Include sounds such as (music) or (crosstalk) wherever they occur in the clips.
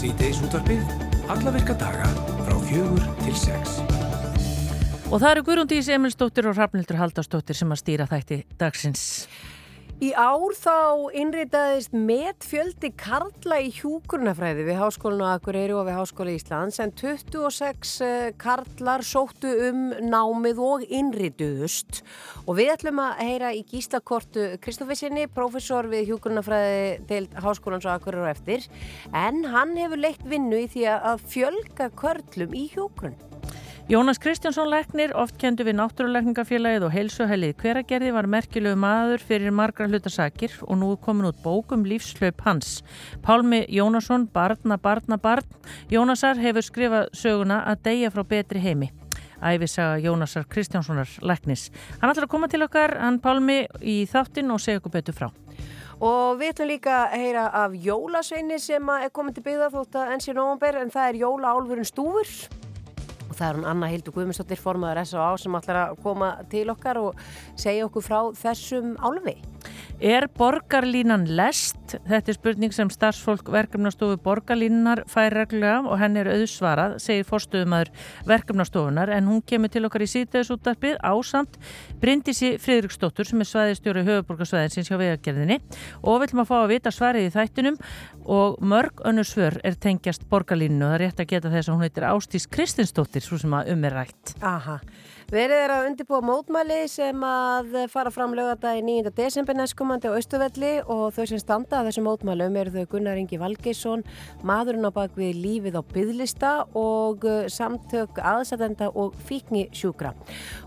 Sýteis útvarpið, alla virka daga frá fjögur til sex. Og það eru Guðrúndís Emilsdóttir og Rafnildur Haldarsdóttir sem að stýra þætti dagsins. Í ár þá innritaðist með fjöldi karla í hjúkurnafræði við Háskólinu Akureyri og við Háskóli Íslands en 26 eh, karlar sóttu um námið og innrituðust og við ætlum að heyra í gíslakortu Kristófessinni, professor við hjúkurnafræði til Háskólans og Akureyri og eftir en hann hefur leitt vinnu í því að fjölga körlum í hjúkurn. Jónas Kristjánsson Leknir, oft kendu við Náttúruleikningafélagið og heilsuhelið hveragerði var merkilegu maður fyrir margra hlutasakir og nú er komin út bókum lífslaup hans. Pálmi Jónasson, barna, barna, barn. Jónasar hefur skrifað söguna að deyja frá betri heimi. Æfisaga Jónasar Kristjánssonar Leknis. Hann ætlar að koma til okkar, hann Pálmi, í þáttin og segja okkur betur frá. Og við ætlum líka að heyra af jólasveini sem er komin til byggða þótt að enn sé nógumber en það er jólaálfurinn stúfur það er hún Anna Hildur Guðmundsdóttir formadur S.A.A. sem ætlar að koma til okkar og segja okkur frá þessum álfi. Er borgarlínan lest? Þetta er spurning sem starfsfólk verkefnastofu borgarlínunar fær reglulega og henn er auðsvarað, segir fórstöðumæður verkefnastofunar en hún kemur til okkar í síðdegisúttarpið ásamt Bryndísi Fridriksdóttur sem er svæðistjóri höfuborgarsvæðinsins hjá vegagerðinni og við ætlum að fá að vita svarið í þættinum og mörg önnur svör er tengjast borgarlínu og það er rétt að geta þess að hún heitir Ástís Kristinsdóttir svo sem að um er rætt. Aha. Verið er að undirbúa mótmæli sem að fara fram lögadagi 9. desember næstkomandi á Östuvelli og þau sem standa að þessum mótmælum eru þau Gunnar Ingi Valgeisson, maðurinn á bakvið lífið á byðlista og uh, samtök aðsatenda og fíknisjúkra.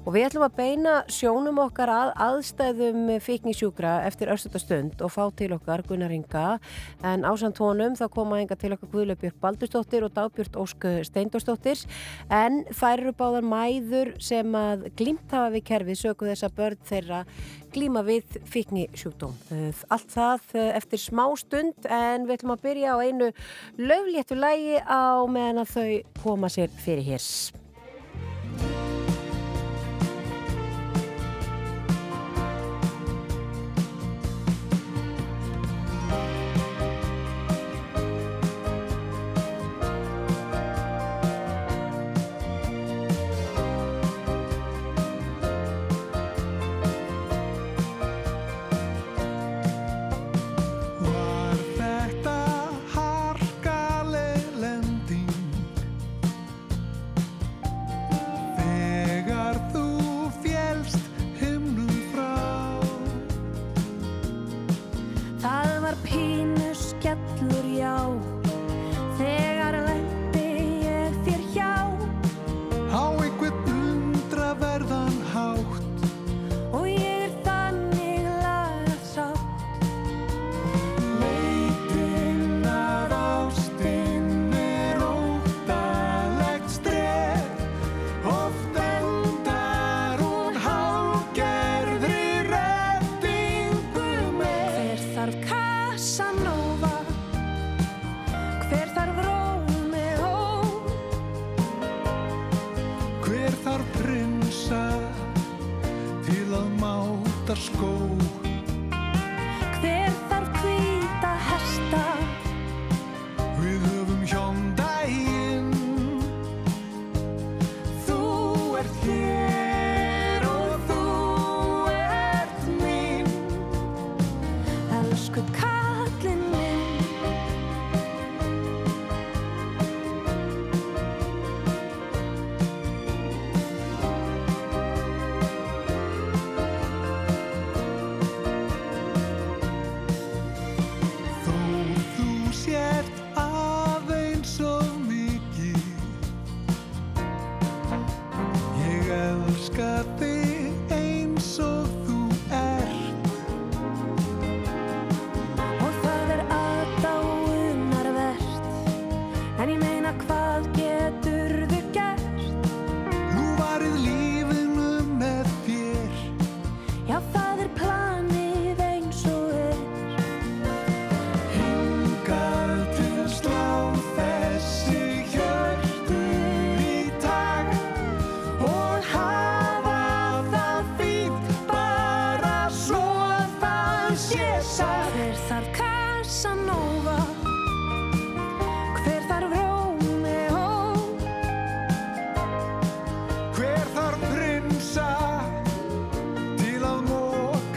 Og við ætlum að beina sjónum okkar að aðstæðum fíknisjúkra eftir östutastund og fá til okkar Gunnar Inga en ásand tónum þá koma enga til okkar Guðlaupjörg Baldurstóttir og Dagbjörn Ósk Steindórstóttir en þær eru báðar mæður sem sem að glímt hafa við kerfið söku þess að börn þeirra glíma við fíknisjúkdóm. Allt það eftir smá stund en við ætlum að byrja á einu löfléttu lægi á meðan að þau koma sér fyrir hérs.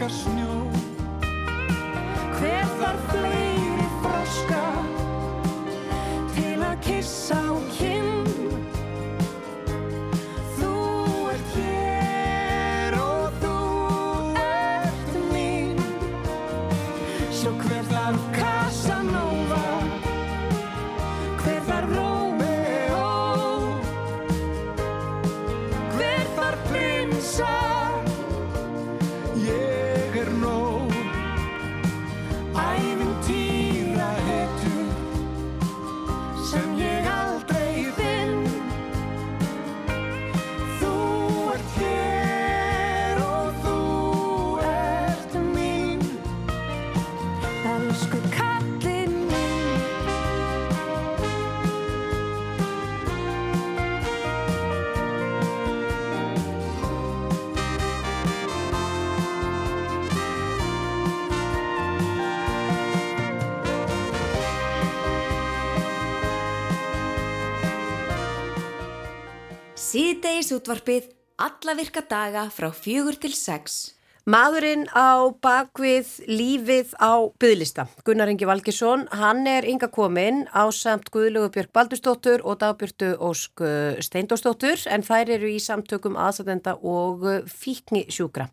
þakka snjó. Hver þarf fleiri froska til að kissa Síðdeis útvarpið alla virka daga frá fjögur til sex. Maðurinn á bakvið lífið á byðlista, Gunnar Ingi Valgesson, hann er ynga kominn á samt Guðlugu Björg Baldustóttur og Dagbjörtu Ósk uh, Steindóstóttur en þær eru í samtökum aðsatenda og fíkni sjúkra.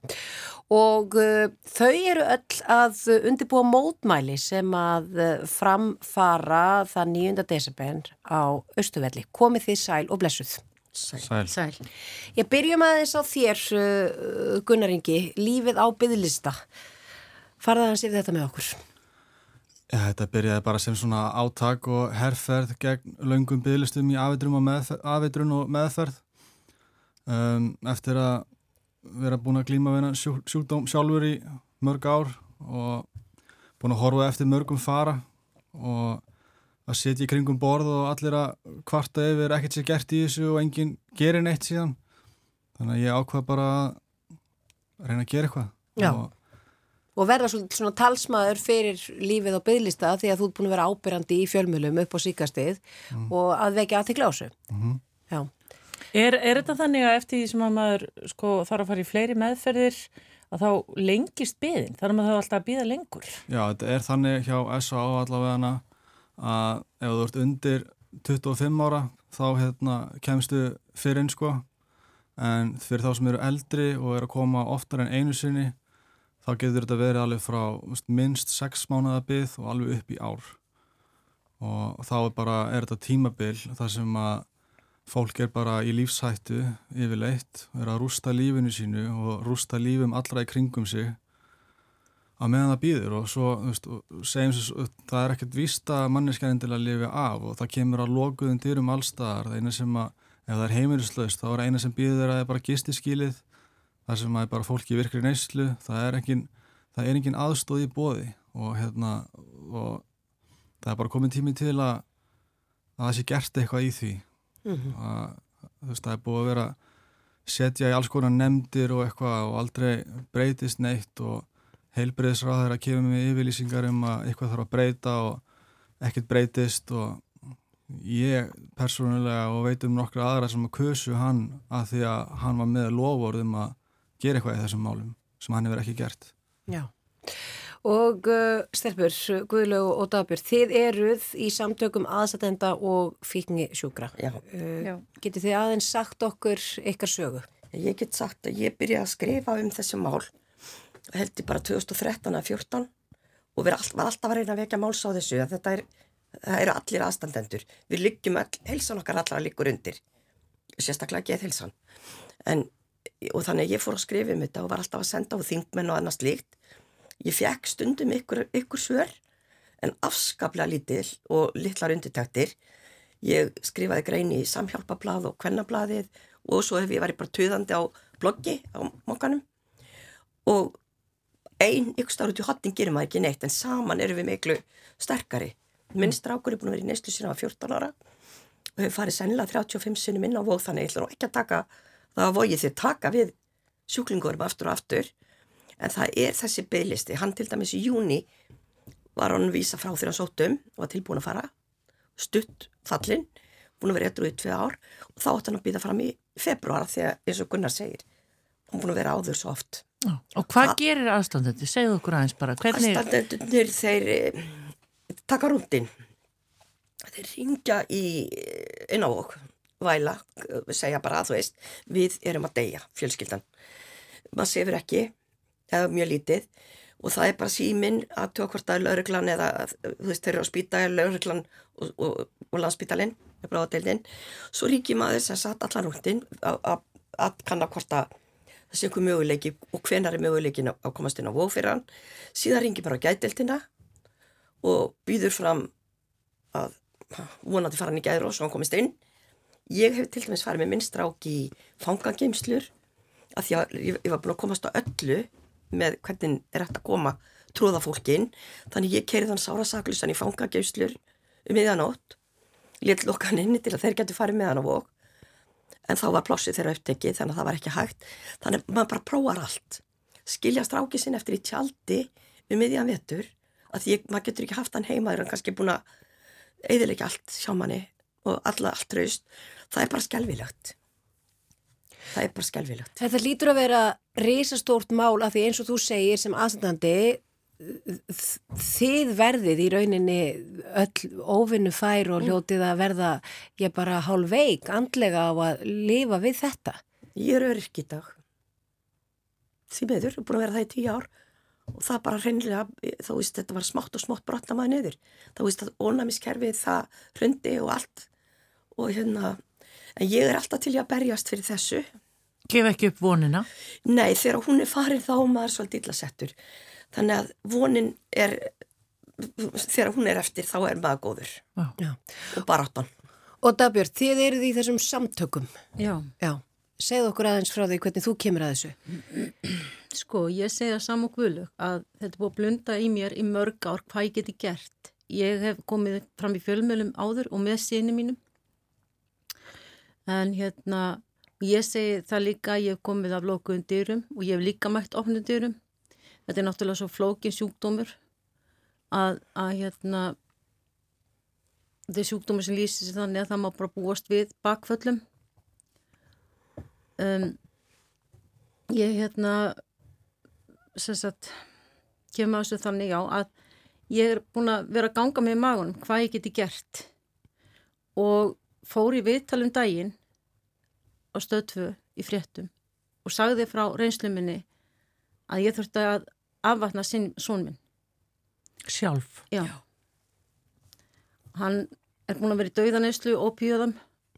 Og uh, þau eru öll að undirbúa mótmæli sem að uh, framfara það 9. desember á Östuvelli. Komið þið sæl og blessuð. Sæl. Sæl. Ég byrjum aðeins á þér, uh, Gunnar Ingi, lífið á byðlista. Farða hans yfir þetta með okkur. Ja, þetta byrjaði bara sem svona átak og herrferð gegn laungum bygglistum í afeitrun og, meðferð, afeitrun og meðferð um, eftir að vera búin að glíma við sjú, sjúkdóm sjálfur í mörg ár og búin að horfa eftir mörgum fara og að setja í kringum borð og allir að kvarta yfir ekkert sér gert í þessu og enginn gerir neitt síðan þannig að ég ákvað bara að reyna að gera eitthvað Já. og, Og verða svona talsmaður fyrir lífið á byðlista því að þú ert búin að vera ábyrrandi í fjölmjölum upp á síkastið og að vekja aðtekla á þessu. Mhm. Já. Er, er þetta þannig að eftir því sem að maður sko, þarf að fara í fleiri meðferðir að þá lengist byðin? Þar er maður þá alltaf að byða lengur? Já, þetta er þannig hjá S.A. að ef þú ert undir 25 ára þá hérna, kemstu fyrir inn sko. En fyrir þá sem eru eldri og eru að koma oftar en einu sinni þá getur þetta verið alveg frá minnst 6 mánuða byggð og alveg upp í ár. Og þá er bara, er þetta tímabil þar sem að fólk er bara í lífshættu yfirleitt, er að rústa lífinu sínu og rústa lífum allra í kringum sig að meðan það býður og svo veist, og segjum svo, það er ekkert víst að manneskjarinn til að lifi af og það kemur að lokuðum dyrum allstaðar það eina sem að, ef það er heimilislaust þá er eina sem býður að það er bara gistiskílið það sem að bara fólki virkri neyslu. Það er engin, það er engin aðstóð í bóði og hérna og það er bara komin tími til að að það sé gert eitthvað í því. Að, þú veist, það er búið að vera setja í alls konar nefndir og eitthvað og aldrei breytist neitt og heilbreyðsráðar að kemur með yfirlýsingar um að eitthvað þarf að breyta og ekkert breytist og ég persónulega og veit um nokkru aðra sem að kusu hann að því að hann var með lofórðum að gera eitthvað í þessum málum sem hann hefur ekki gert. Já. Og uh, Stelpur, Guðlaug og Dagbjörn, þið eruð í samtökum aðsatenda og fíkni sjúkra. Já. Uh, Já. Getið þið aðeins sagt okkur ykkar sögu? Ég get sagt að ég byrjaði að skrifa um þessi mál heldur bara 2013 að 14 og all, var alltaf að reyna að vekja máls á þessu að þetta er, það eru allir aðstandendur. Við liggjum all, helsan okkar allar að liggur undir sérstaklega geð helsan en, og þannig ég fór að skrifa um þetta og var alltaf að senda á þingmenn og annars líkt ég fekk stundum ykkur, ykkur svör en afskaplega lítil og litlar undirtæktir ég skrifaði grein í samhjálpablað og kvennablaðið og svo hef ég verið bara töðandi á bloggi á mokkanum. Og ein ykkur stáru til hotning gerir maður ekki neitt en saman erum við miklu sterkari. Minn strákur er búin að vera í neyslu sína á 14 ára og hefur farið sennilega 35 sinni minna á vóð þannig ég ætla nú ekki að taka það að vóið þér taka við sjúklingurum aftur og aftur en það er þessi bygglisti hann til dæmis í júni var hann vísa frá þeirra sótum og var tilbúin að fara. Stutt fallin búin að vera eitthvað í tvei ár og þá átt hann að býða fram í februara þegar eins og Gunnar segir hann búin að vera áður svo oft Og hvað gerir aðstandandi? Segðu okkur aðeins bara, hvernig... Aðstandendunir þeir eh, taka rúndin þeir ringja í eh, inn á okk væla, eh, segja bara að þú veist við erum að deyja, fjölskyldan. Maður sefur ekki eða mjög lítið og það er bara síminn að að lauruglan eða þú veist þeir eru á spýta lauruglan og, og, og landspítalinn bráðadeildin, svo ringi maður sem satt allan rúndin að kanna hvort að sé einhver möguleiki og hvenar er möguleikin að komast inn á hann. Síðan ringi bara á gætdeildina og býður fram að vonandi fara hann í gæður og svo hann komist inn. Ég hef til dæmis farið með minn strák í fangageimslur að því að ég, ég var búin að komast á öllu með hvernig er hægt að koma tróða fólkin þannig ég kerið hann sára saklusan í fangageimslur um miðanótt létt lokan inni til að þeir getur farið með hann á vók en þá var plássið þeirra upptekið þannig að það var ekki hægt. Þannig að maður bara prófar allt. Skilja strákið sinn eftir í tjaldi um miðjan vetur að því maður getur ekki haft hann heima þegar hann kannski búin að eðilegja allt sjá manni og alla allt raust það er bara skelvilegt það er bara skelvilegt. Þetta lítur að vera risastórt mál að því eins og þú segir sem aðstandandi þið verðið í rauninni öll óvinnu fær og hljótið að verða ég bara hálf veik andlega á að lifa við þetta. Ég er öryrk í dag. Því meður, ég er búin að vera það í tíu ár og það bara hreinlega, þá veist þetta var smátt og smátt brotna maður niður. Þá veist að ónæmiskerfið það hrundi og allt og hérna, en ég er alltaf til að berjast fyrir þessu. Gef ekki upp vonina? Nei, þegar hún er farin þá maður svolítið illasettur. Þannig að vonin er, þegar hún er eftir þá er maður góður. Já. Og baráttan. Og Dagbjörn, þið eruð í þessum samtökum. Já. Já. Segð okkur aðeins frá því hvernig þú kemur að þessu. (clears throat) Sko, ég segja saman guðlug að þetta búið að blunda í mér í mörg ár hvað ég geti gert. Ég hef komið fram í fjölmjölum áður og með síni mínum. En hérna, ég segi það líka, ég hef komið af lokuðum dyrum og ég hef líka mætt opnum dyrum. Þetta er náttúrulega svo flókin sjúkdómur að, að hérna, þetta er sjúkdómur sem lýsir sig þannig að það má bara búast við bakföllum. Um, ég hérna sem sagt kemur að þessu þannig á að ég er búin að vera að ganga með magunum hvað ég geti gert og fór í viðtalum daginn á stöðtfu í fréttum og sagði frá reynslu minni að ég þurfti að afvatna sinn són minn Sjálf? Já. Hann er búin að vera í dauðaneyslu og píðum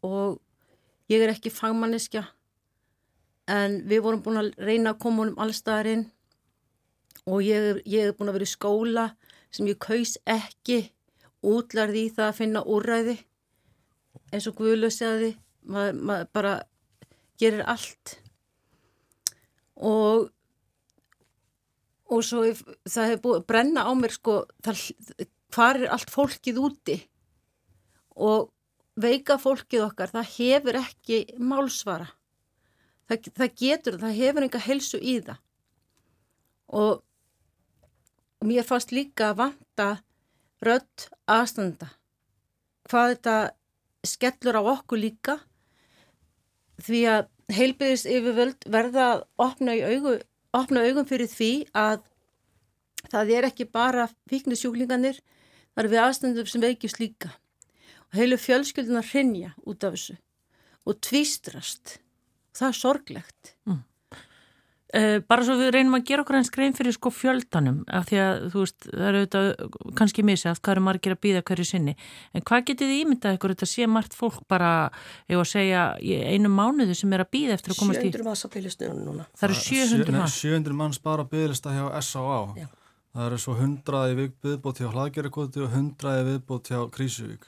og ég er ekki fagmanniska en við vorum búin að reyna að koma honum allstaðarinn og ég er, ég er búin að vera í skóla sem ég kaus ekki útlarði í það að finna úrræði eins og Guðlu segði maður mað bara gerir allt og og svo það hefur búið að brenna á mér sko hvar er allt fólkið úti? Og veika fólkið okkar það hefur ekki málsvara. Það, það getur, það hefur enga helsu í það. Og, mér fannst líka að vanta rödd aðstanda. Hvað þetta skellur á okkur líka. Því að heilbyðis yfirvöld verða að opna, augu, opna augum fyrir því að það er ekki bara fíknisjúklinganir, það eru við aðstandum sem veikjast líka. Og heilu fjölskylduna hrinja út af þessu og tvistrast. Það er sorglegt. Mm. Uh, bara svo við reynum að gera okkur eins grein fyrir sko fjöldanum af því að þú veist það eru auðvitað kannski misið að hvað eru margir að býða hverju sinni. En hvað getið þið ímyndað ykkur þetta sé margt fólk bara að segja einu mánuðu sem er að býða eftir að komast í 700 manns á byggjastunum núna. Það eru 700 manns. 700 manns bara byggjast hjá S.A.A. Já. Það eru svo 100 í viðbót hjá Hlaðgerðarkoti og 100 í viðbót hjá Krísuvík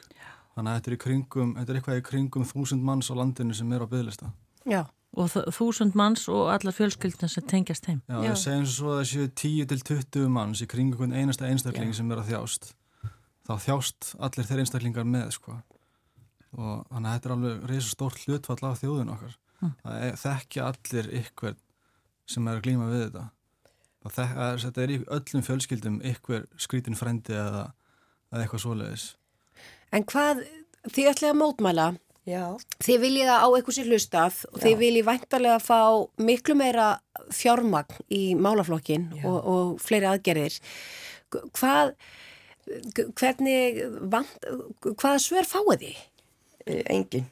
þannig að þetta er, kringum, þetta er eitthvað í kringum 1000 manns á landinu sem er á bygglista Já og þúsund manns og allar fjölskyldna sem tengjast heim. Já, Já. segjum svo að það séu 10 til 20 manns í hvern einasta einstakling Já. sem er að þjást þá þjást allir þeir einstaklingar með sko og þannig að þetta er alveg reysa stórt hlutfall af þjóðun okkar hm. það er, þekkja allir ykkur sem er að glíma við þetta þek, að, þetta er í öllum fjölskyldum ykkur skrítin frendi eða, eða eitthvað svoleiðis En hvað, því ætlaði að mótmæla Já. Þið viljið á eitthvað sér hlustað og Já. þið viljið væntalega fá miklu meira fjármagn í málaflokkin og, og fleiri aðgerðir. Hvað, hvernig, vant, hvaða svör fáið þið? Engin.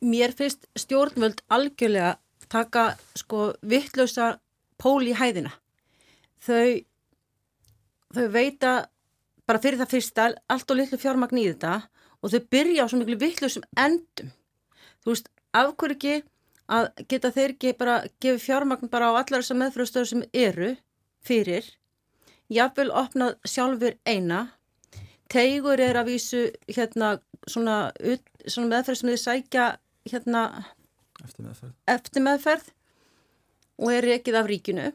Mér finnst stjórnvöld algjörlega taka sko vittlausa pól í hæðina. Þau, þau veita bara fyrir það fyrsta allt og litlu fjármagn í þetta og þau byrja á svo miklu vittlusum endum. Þú veist, af hverju ekki að geta þeir ekki bara gefið fjármagn bara á allar þessar meðfröðstöður sem eru fyrir, jáfnvel opnað sjálfur eina, tegur er að vísu hérna svona, svona meðferð sem þið sækja hérna eftir meðferð, eftir meðferð og er ekki af ríkinu.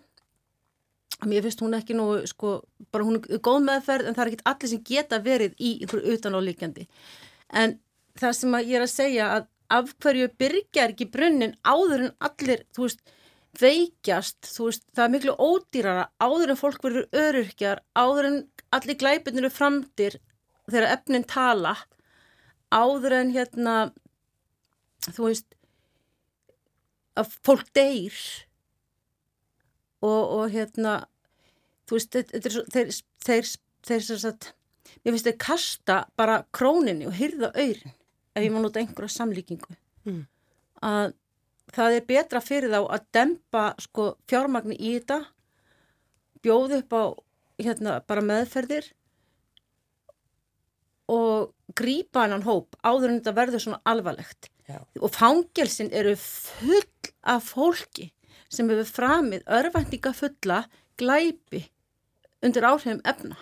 Mér finnst hún ekki nú, sko, bara hún er góð meðferð en það er ekki allir sem geta verið í einhverju utanálíkjandi. En það sem ég er að segja að af hverju byrjar ekki brunnin áður en allir, þú veist, veikjast, þú veist, það er miklu ódýrara áður en fólk verður öryrkjar, áður en allir glæpinir eru framtir þegar efnin tala, áður en hérna, þú veist, að fólk deyr og, og hérna þú veist, þetta er svo þeir, þeir, þeir sem sagt mér finnst þeir kasta bara króninni og hyrða öyrin ef ég má nota einhverja samlíkingu Mm. að það er betra fyrir þá að dempa sko fjármagni í þetta bjóð upp á hérna bara meðferðir og grípa hennan hóp áður en þetta verður svona alvarlegt Já. og fangelsin eru full af fólki sem hefur framið örvæntinga fulla glæpi undir áhrifum efna.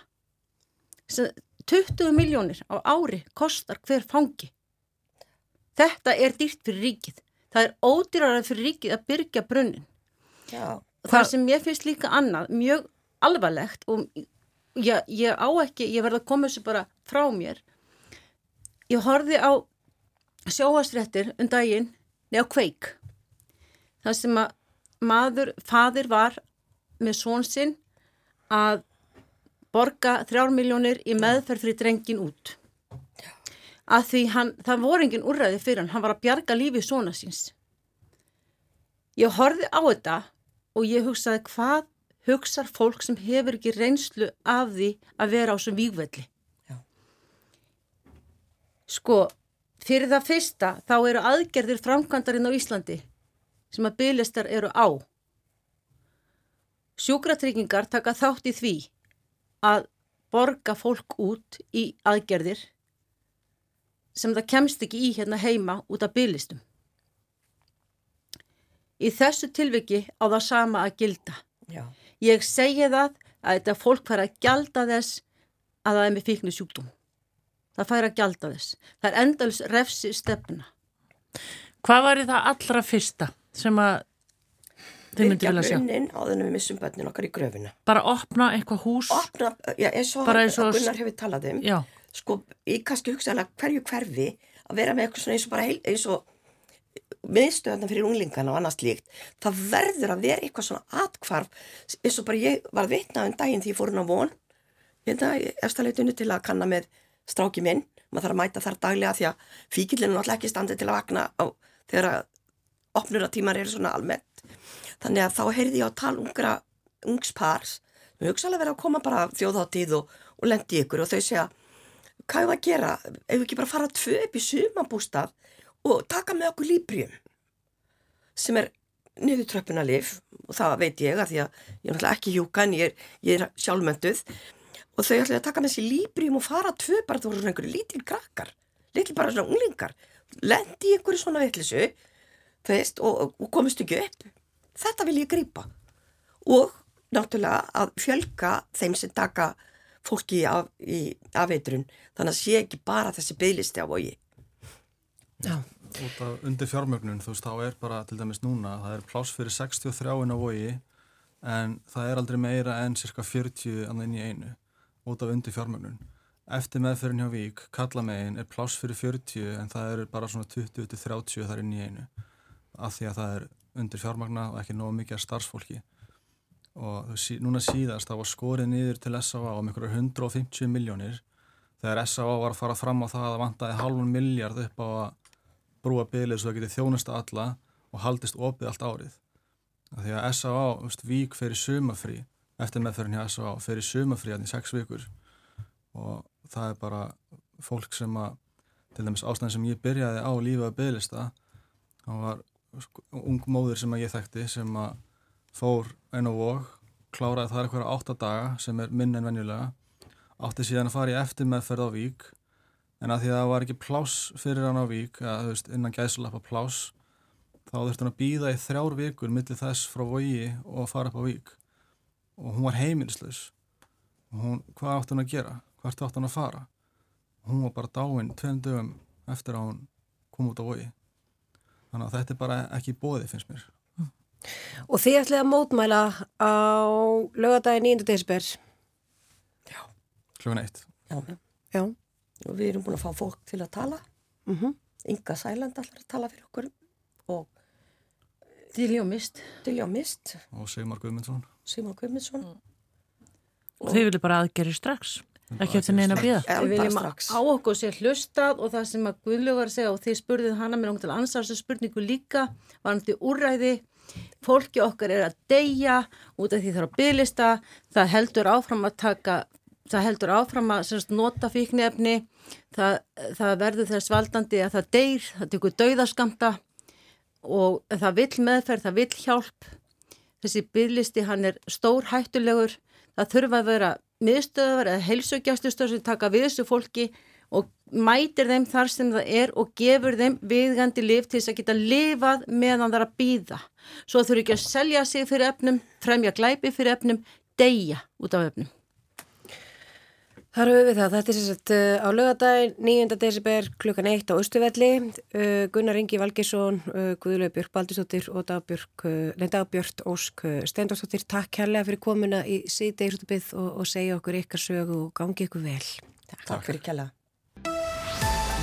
Sem 20 miljónir á ári kostar hver fangi. Þetta er dýrt fyrir ríkið. Það er ódýrara fyrir ríkið að byrja brunnin Já, það sem ég finnst líka annað mjög alvarlegt og ég, ég á ekki, ég verð að koma þessu bara frá mér. Ég horfði á sjóastréttir um daginn neða kveik það sem að maður, fadir var með són sinn að borga þrjár miljónir í meðferð fyrir drengin út að því hann, það voru engin úrræði fyrir hann, hann var að bjarga lífi svona síns ég horfði á þetta og ég hugsaði hvað hugsar fólk sem hefur ekki reynslu af því að vera á þessum vígvelli. Já. Sko, fyrir það fyrsta þá eru aðgerðir framkvæmdarinn á Íslandi sem að bygglistar eru á. Sjúkratryggingar taka þátt í því að borga fólk út í aðgerðir sem það kemst ekki í hérna heima út af bygglistum. Í þessu tilviki á það sama að gilda. já, Ég segi það að þetta fólk fær að gjalda þess að það er með fíknu sjúkdóm. Það fær að gjalda þess. Það er endalus refsi stefna. Hvað var það allra fyrsta sem að þið myndi Byrja vilja sjá? grunninn áður en við missum börnin okkar í gröfina. Bara opna eitthvað hús? Opna, já, eins og, Gunnar hefur talað um, Já, sko, ég kannski hugsaðlega hverju hverfi að vera með eitthvað svona eins og bara heil, eins og miðstöðan fyrir unglingana og annars líkt, það verður að vera eitthvað svona atkvarf, eins og bara ég var að vitna um daginn því ég fór hún á von, hérna, eftirleitunni til að kanna með stráki minn, maður þarf að mæta þar daglega því að fíkillinu náttúrulega ekki standið til að vakna á, þegar að opnuratímar eru svona almennt. Þannig að þá heyrði ég á tal ungra ungspars, sem hugsaðlega verið að koma bara þjóðháttíð og, og lendi ykkur og þau segja, hvað er það að gera, ef við ekki bara fara tvö upp í sumabústað og taka með okkur líbrium sem er niður tröppuna lif og það veit ég að því að ég er náttúrulega ekki hjúka en ég er, er sjálfmönduð og þau ætlaði að taka með sér líbrium og fara tvö bara þú voru svona einhverju lítil krakkar lítil bara svona unglingar lendi einhverju svona vitlisu þú veist og, og, komist ekki upp. Þetta vil ég grípa. Og náttúrulega að fjölga þeim sem taka fólki af, í afeitrun þannig að sé ekki bara þessi bygglisti á vogi. Já. út af undir fjármögnun þú veist þá er bara til dæmis núna það er pláss fyrir 63 inn á vogi en það er aldrei meira en cirka 40 annað inn í einu út af undir fjármögnun eftir meðferðin hjá Vík, kallamegin er pláss fyrir 40 en það eru bara svona 20-30 þar inn í einu af því að það er undir fjármagna og ekki nógu mikið af starfsfólki og sí, núna síðast það var skorið niður til S.A.A. um einhverjar 150 miljónir þegar S.A.A. var að fara fram á það að það vantaði halvun miljard upp á að brúa bylið svo það getið þjónusta alla og haldist opið allt árið. Af Því að S.A.A. Vík fer í sumafrí eftir meðferðin hjá S.A.A. fer í sumafrí hann í sex vikur og það er bara fólk sem að til dæmis ástæðan sem ég byrjaði á lífið að bylista hann var ung móðir sem að ég þekkti sem að fór einn og vok kláraði það eitthvað átta daga sem er minn en venjulega átti síðan að fara í eftir meðferð á vík en að því að það var ekki pláss fyrir hann á vík, að veist, innan gæsulappa pláss, þá þurfti hann að býða í þrjár vikur millir þess frá vogi og fara upp á vík og hún var heimilislaus hvað átti hann að gera? Hvert átti hann að fara? Hún var bara dáin tveim dögum eftir að hún kom út á vogi þannig að þetta er bara ekki bóði finnst mér Og þið ætlið að mótmæla á lögadagi 9. desember. klukkan eitt Já, Já. og við erum búin að fá fólk til að tala Mm Inga Sæland allar að tala fyrir okkur og Dilljó mist. Dilja og Sigmar Guðmundsson Simon Guðmundsson og þið viljið bara aðgeri strax. Ekki eftir neina að bíða. Við viljum á okkur sér hlustað og það sem að að segja og þið spurðið hana mér langt til að ansvara þessu spurningu líka varandi úræði fólki okkar er að deyja út af því það er að bylista það heldur áfram að taka það heldur áfram að semst, nota fíknefni það, það verður þess valdandi að það deyr það tekur dauðaskamta og það vill meðferð, það vill hjálp. Þessi byrlisti hann er stór hættulegur það þurfa að vera miðstöðar eða heilsugjastustöð sem taka við þessu fólki og mætir þeim þar sem það er og gefur þeim viðgandi lif til þess að geta lifað meðan það er að býða. Svo þurfi ekki að selja sig fyrir efnum, fremja glæpi fyrir efnum, deyja út af efnum. Þar höfum við það. Þetta er sagt uh, á lögadaginn 9. desember klukkan 1 á Östuvelli. Uh, Gunnar Ingi Valgesson, uh, Guðlaug Björk Baldistóttir og Dagbjörk Ósk Steindórsdóttir. Takk kærlega fyrir komuna í síðdegisútubið og, og segja okkur ykkar sögu og gangi ykkur vel. Takk, Takk fyrir kjalla.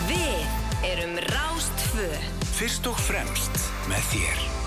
Við erum Rástfö. Fyrst og fremst með þér.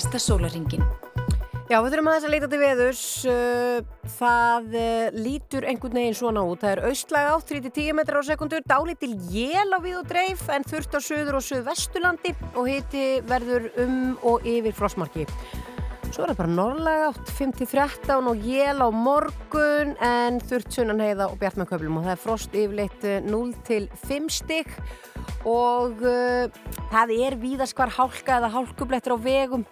Næsta sólaringin. Já, við þurfum aðeins að leita til veðurs. Uh, Það uh, lítur einhvern veginn svona út. Það er austlag átt 3-10 metrar á sekundur, dálítil jél á við og dreif en þurft á söður og söðvesturlandi og hiti verður um og yfir frostmarki. Svo er það bara norðlag átt 5-13 og jél á morgun en þurft sunnan heiða og bjart með köflum og það er frost yfirleitt uh, 0-5 stygg og uh, það er víðast hvar hálka eða hálkublettur á vegum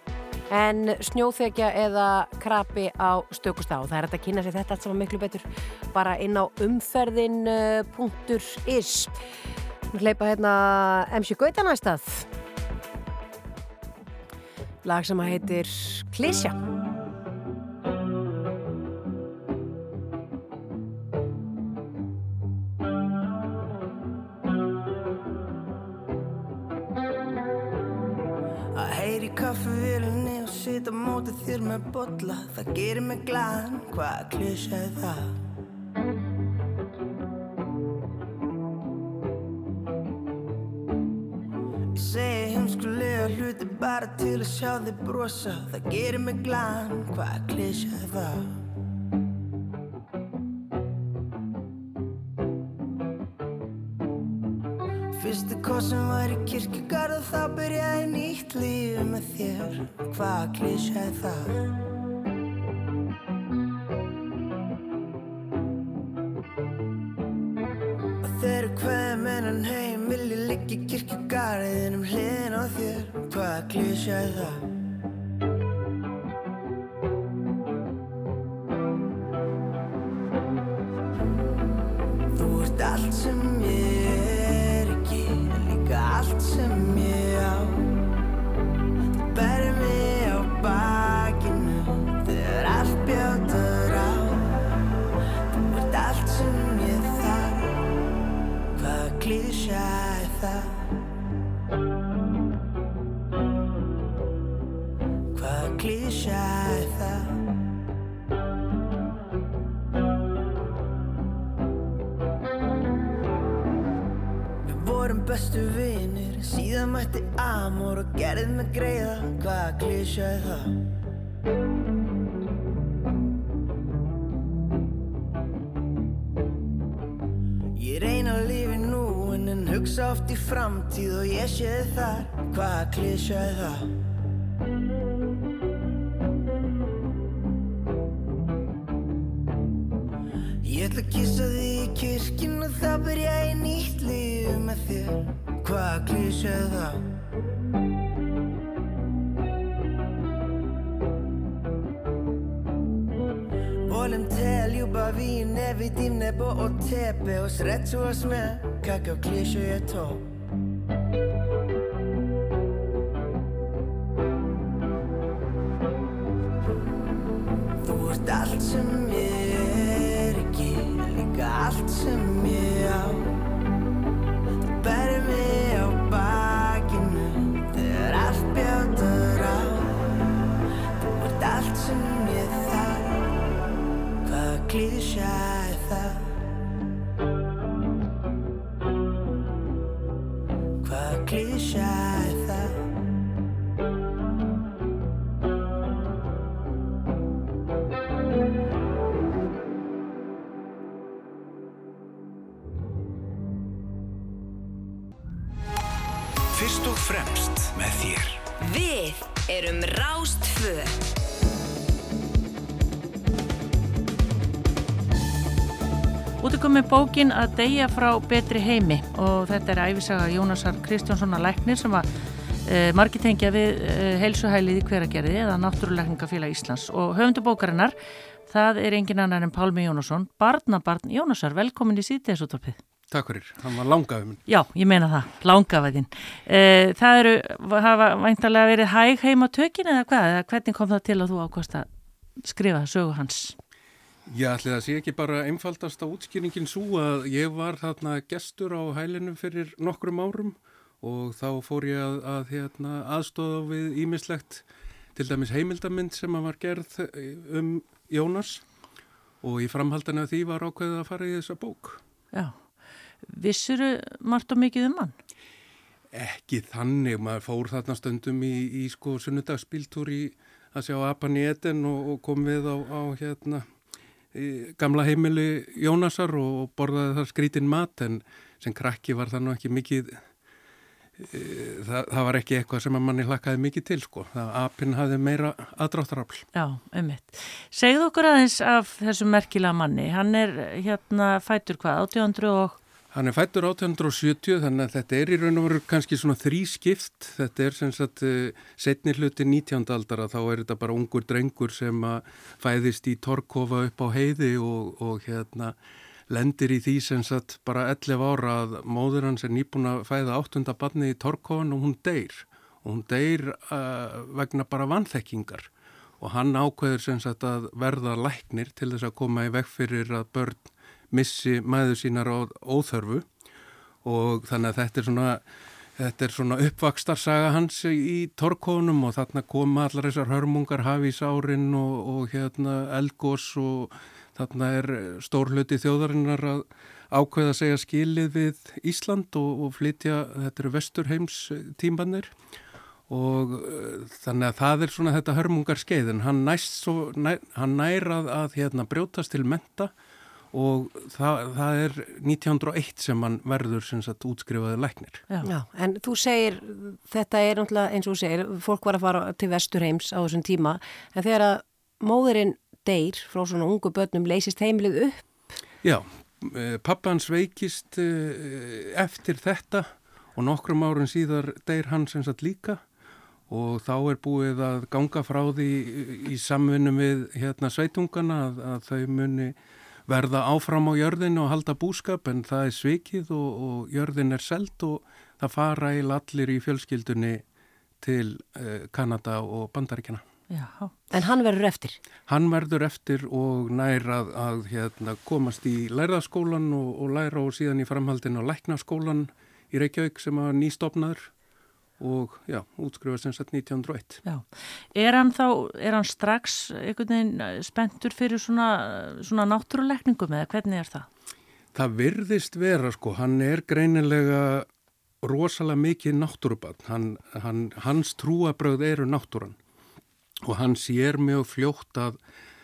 en snjóþekja eða krapi á stökustá. Það er að kynna sér þetta allt saman miklu betur bara inn á umferðin.is Nú hleypa hérna MC Gauta næstað lag sem að heitir Klísja mótið þér með bolla Það gerir mig glaðan, hvað klísja er það? Ég segi heimskulega hluti bara til að sjá þig brosa Það gerir mig glaðan, hvað klísja er það? Fyrsti kossin var í kirkjugarð og þá byrjaði nýtt líf með þér Hvað klísja er það? Og þegar hverjum enn heim vil ég liggja í kirkjugarðin um hliðin á þér Hvað klísja er það? Mætti amor og gerðið mig greiða, hvaða klísja er það? Ég reyna að lifi nú en en hugsa oft í framtíð og ég sé þið þar, hvaða klísja er það? Ég ætla að kissa þig í kirkjun og það byrja í nýtt líf með þér Hvaða klísja er það? Volim te ljubavi ne vidim nebo od tebe Osrećuvaš me kakav kliše je to bókin að deyja frá betri heimi og þetta er æfisaga Jónasar Kristjánssonar Læknir sem var e, margir tengja við e, heilsuhælið í hveragerði eða Náttúruleikningafélag Íslands og höfundu bókarinnar það er engin annar en Pálmi Jónasson, barnabarn Jónasar, velkomin í síðdegisúttorpið. Takk fyrir, hann var langaði minn. Já, ég meina það, langavæðin. E, það eru, hafa væntalega verið hæg heima tökin eða hvað? Eða hvernig kom það til að þú ákvæmst að skrifa sögu hans? Ég ætli það sé ekki bara einfaldasta útskýringin svo að ég var þarna gestur á hælinu fyrir nokkrum árum og þá fór ég að, að hérna, aðstóða við ímislegt til dæmis heimildamind sem að var gerð um Jónas og í framhaldinu af því var ákveðið að fara í þessa bók. Já, vissuru margt og mikið um hann? Ekki þannig, maður fór þarna stundum í, í sko sunnudagsbíltúr í að sjá Apan í Eden og, og kom við á, á hérna gamla heimili Jónasar og borðaði þar skrítin mat en sem krakki var það nú ekki mikið e, það, það var ekki eitthvað sem að manni hlakkaði mikið til sko. Það apinn hafði meira aðdráttarafl. Já, ummitt. Segðu okkur aðeins af þessum merkilega manni. Hann er hérna fætur hvað, 1800 og Hann er fættur 1870 þannig að þetta er í raun og veru kannski svona þrískipt. Þetta er sem sagt uh, setni hluti 19. aldara þá er þetta bara ungur drengur sem fæðist í Torkofa upp á heiði og, og hérna lendir í því sem sagt bara 11 ára að móður hans er nýbúin að fæða 8. barni í Torkofan og hún deyr. Og hún deyr uh, vegna bara vanþekkingar og hann ákveður sem sagt að verða læknir til þess að koma í veg fyrir að börn missi mæðu sínar á óþörfu. Og þannig að þetta er svona, svona uppvakstarsaga hans í torkónum og þarna koma allar þessar hörmungar hafís árin og, og hérna elgós og þarna er stór hluti þjóðarinnar að ákveða að segja skilið við Ísland og, og flytja, þetta eru vesturheims tímanir og uh, þannig að það er svona þetta hörmungar skeiðin, hann næst svo, næ, hann nærað að hérna brjótast til menta og það, það er 1901 sem hann verður sem sagt útskrifaði læknir. Já. Já, en þú segir, þetta er náttúrulega eins og þú segir, fólk var að fara til Vesturheims á þessum tíma, en þegar að móðurinn deyr frá svona ungu börnum leysist heimilið upp? Já, e, pappans veikist e, eftir þetta og nokkrum árun síðar deyr hann sem sagt líka og þá er búið að ganga frá því í samvinnum við hérna sveitungana að, að þau muni verða áfram á jörðinu og halda búskap en það er svikið og, og jörðin er seld og það fara í allir í fjölskyldunni til uh, Kanada og Bandaríkjana. Já, en hann verður eftir? Hann verður eftir og nær að, að hérna, komast í læraskólan og, og læra og síðan í framhaldinu á læknaskólan í Reykjavík sem var nýstofnaður og já, útskrifast eins og 1901. Já, er hann þá, er hann strax einhvern veginn eh, spentur fyrir svona, svona náttúruleikningum eða hvernig er það? Það virðist vera sko, hann er greinilega rosalega mikið náttúrubann, hann, hann, hans trúabröð eru náttúran og hann sér mjög fljótt að,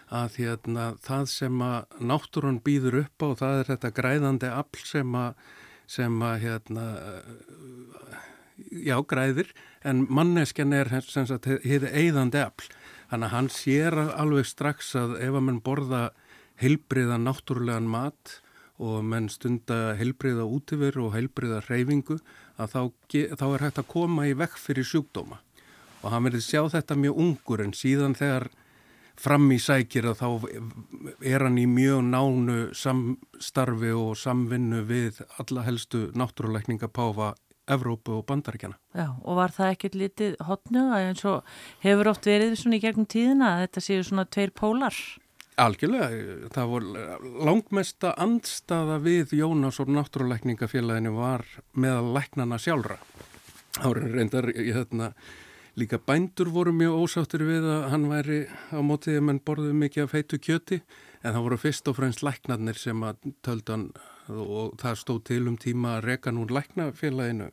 að hérna, það sem að náttúran býður upp á, það er þetta græðandi afl sem að, sem að hérna, já, græðir, en manneskjan er sem sagt, hefði eigðandi afl. Þannig að hann sér alveg strax að ef að mann borða heilbriða náttúrulegan mat og mann stunda heilbriða útifir og heilbriða hreyfingu, að þá, þá er hægt að koma í vekk fyrir sjúkdóma. Og hann verið sjá þetta mjög ungur en síðan þegar fram í sækir að þá er hann í mjög nánu samstarfi og samvinnu við alla helstu náttúruleikninga páfa Evrópu og bandaríkjana. Já, og var það ekkert litið hotnuga eins og hefur oft verið svona í gegnum tíðina að þetta séu svona tveir pólar? Algjörlega, það voru langmesta andstaða við Jónas og náttúruleikningafélaginu var meðal læknana sjálfra. Árið reyndar, ég þarna, líka bændur voru mjög ósáttur við að hann væri á mótið að mann borði mikið af feitu kjöti en það voru fyrst og fremst læknarnir sem að töldan og það stóð til um tíma að reka nú læknafélaginu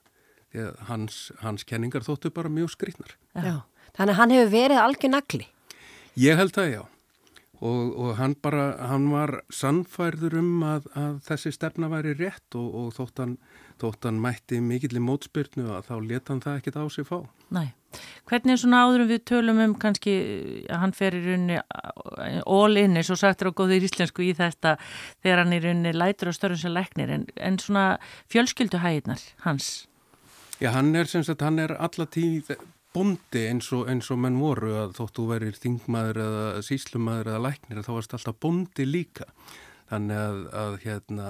því að hans, hans kenningar þóttu bara mjög skrýtnar. Já, þannig að hann hefur verið algjör nagli? Ég held það, já. Og, og hann bara, hann var sannfærður um að, að þessi stefna væri rétt og, og þótt, hann, þótt hann mætti mikill í mótspyrnu að þá leta hann það ekkit á sig fá. Næ, hvernig er svona áðurum við tölum um kannski að hann fer í rauninni all in eins og sagt er á góðir íslensku í þetta þegar hann í rauninni lætur á störfum sem læknir en, en svona fjölskylduhæðinar hans? Já, hann er sem sagt, hann er allatíð bondi eins og, eins og menn voru að þóttu verir þingmaður eða síslumadur eða læknir þá varst alltaf bondi líka þannig að, að hérna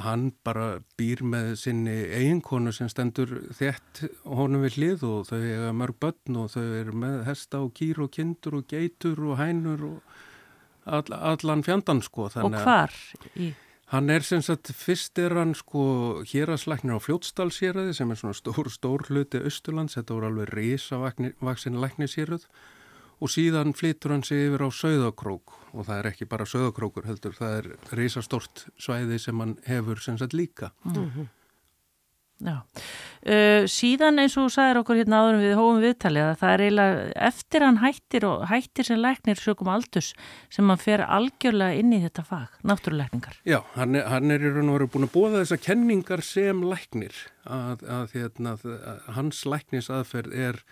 hann bara býr með sinni eiginkonu sem stendur þett honum við hlið og þau eiga mörg börn og þau eru með hesta og kýr og kindur og geitur og hænur og all, allan fjandan sko. Og hvar? Í... Hann er sem sagt, fyrst er hann sko héragslæknir á fljótsdalsýraði sem er svona stór, stór hluti Östurlands, þetta voru alveg risavaksin læknisýrað og síðan flytur hann sig yfir á Söðakrók og það er ekki bara Söðakrókur heldur, það er risastort svæði sem hann hefur sem sagt líka. Mm -hmm. Uh, síðan eins og þú sagðir okkur hérna áður við hófum viðtalið að það er eiginlega eftir hann hættir og hættir sem læknir sökum aldus sem hann fer algjörlega inn í þetta fag, náttúruleikningar. Já, hann er, hann er í raun og veru búin að búa þessar kenningar sem læknir að, að, hérna, að hans læknis aðferð er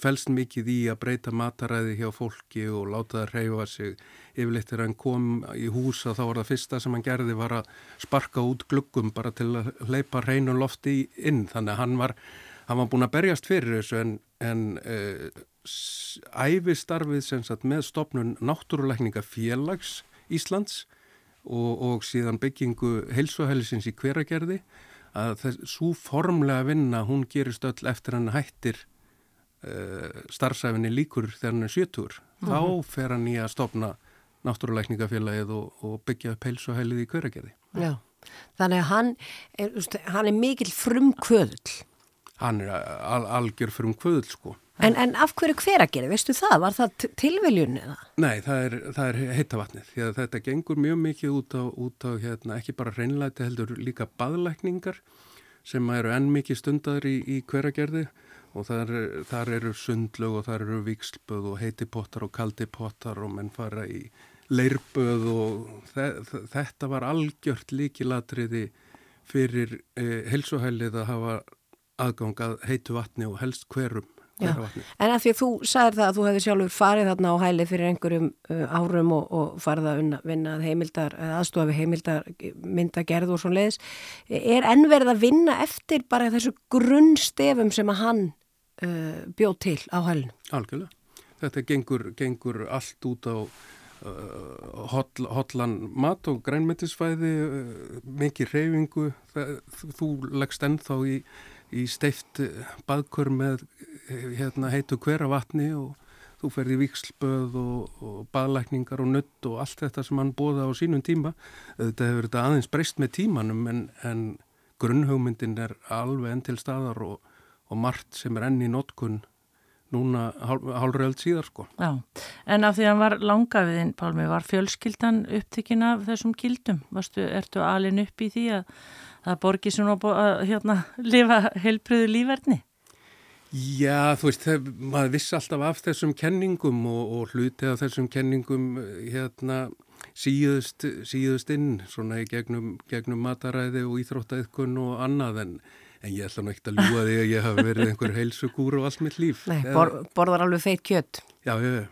felst mikið í að breyta mataræði hjá fólki og láta það reyfa sig. Yfirleitt þegar hann kom í húsa þá var það fyrsta sem hann gerði var að sparka út gluggum bara til að hleypa reynum lofti inn. Þannig að hann var, hann var búin að berjast fyrir þessu en, en uh, æfistarfið sem sagt með stopnun náttúruleikninga félags Íslands og, og síðan byggingu heilsuhælisins í hveragerði að þess, svo formlega vinna hún gerist öll eftir hann hættir starfsæfinni líkur þegar hann er 70 mm -hmm. þá fer hann í að stopna náttúruleikningafélagið og, og byggja upp heilsuhælið í hveragerði. Já, þannig að hann er, hann er mikil frumkvöðl. Hann er al, algjör frumkvöðl sko. En, en af hverju hveragerði, veistu það? Var það tilviljun eða? Nei, það er, það er heitavatnið því að þetta gengur mjög mikið út á, út á hérna, ekki bara reynlæti heldur líka baðlækningar sem eru enn mikið stundar í, í hveragerði og þar, þar eru sundlög og þar eru vikslböð og heitipottar og kaldipottar og menn fara í leirböð og þetta var algjört líkilatriði fyrir eh, helsuhælið að hafa aðgangað heitu vatni og helst hverum En að því að þú sagðir það að þú hefði sjálfur farið þarna á hæli fyrir einhverjum uh, árum og, og farið að unna, vinna heimildar, aðstofa við heimildar myndagerð og svona leiðis er ennverð að vinna eftir bara þessu grunnstefum sem að hann uh, bjóð til á hælinu? Algjörlega. Þetta gengur, gengur allt út á uh, hotl, hotlan mat og grænmyndisfæði, uh, mikið reyfingu, þú leggst ennþá í, í steift baðkur með hérna, heitu hvera vatni og þú ferði vikslböð og, og baðlækningar og nutt og allt þetta sem hann bóða á sínum tíma. Þetta hefur þetta aðeins breyst með tímanum en, en grunnhugmyndin er alveg enn til staðar og, og margt sem er enn í notkun núna hálfröld síðar sko. Já, en af því að hann var langafiðinn, Pálmi, var fjölskyldan upptikinn af þessum kildum? Varstu, ertu alin upp í því að það borgi svona að hérna, lifa heilbröðu lífverðni? Já, þú veist, það, maður vissi alltaf af þessum kenningum og, og hluti af þessum kenningum hérna síðust, síðust inn svona í gegnum, gegnum mataræði og íþróttæðkun og annað en, en ég ætla nú ekkert að ljúa því að ég hafi verið einhver heilsugúr og allt mitt líf. Nei, bor, borðar alveg feitt kjött. Já, já.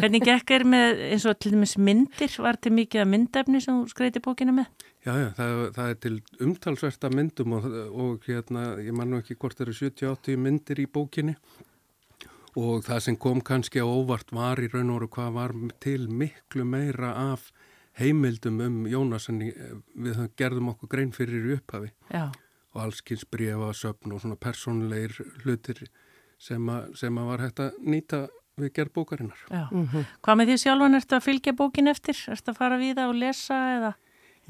Hvernig gekk er með eins og til dæmis myndir, var þetta mikið að myndefni sem þú skreiti bókina með? Já, já, það, það er til umtalsverta myndum og, og hérna, ég man nú ekki hvort það eru 70-80 myndir í bókinni og það sem kom kannski á óvart var í raun og veru hvað var til miklu meira af heimildum um Jónasen við gerðum okkur grein fyrir í upphafi já. Og allskynns brefa, söpn og svona personleir hlutir sem, a, sem að var hægt að nýta við gerð bókarinnar. Mm -hmm. Hvað með því sjálfan ertu að fylgja bókin eftir? Ertu að fara við það og lesa eða?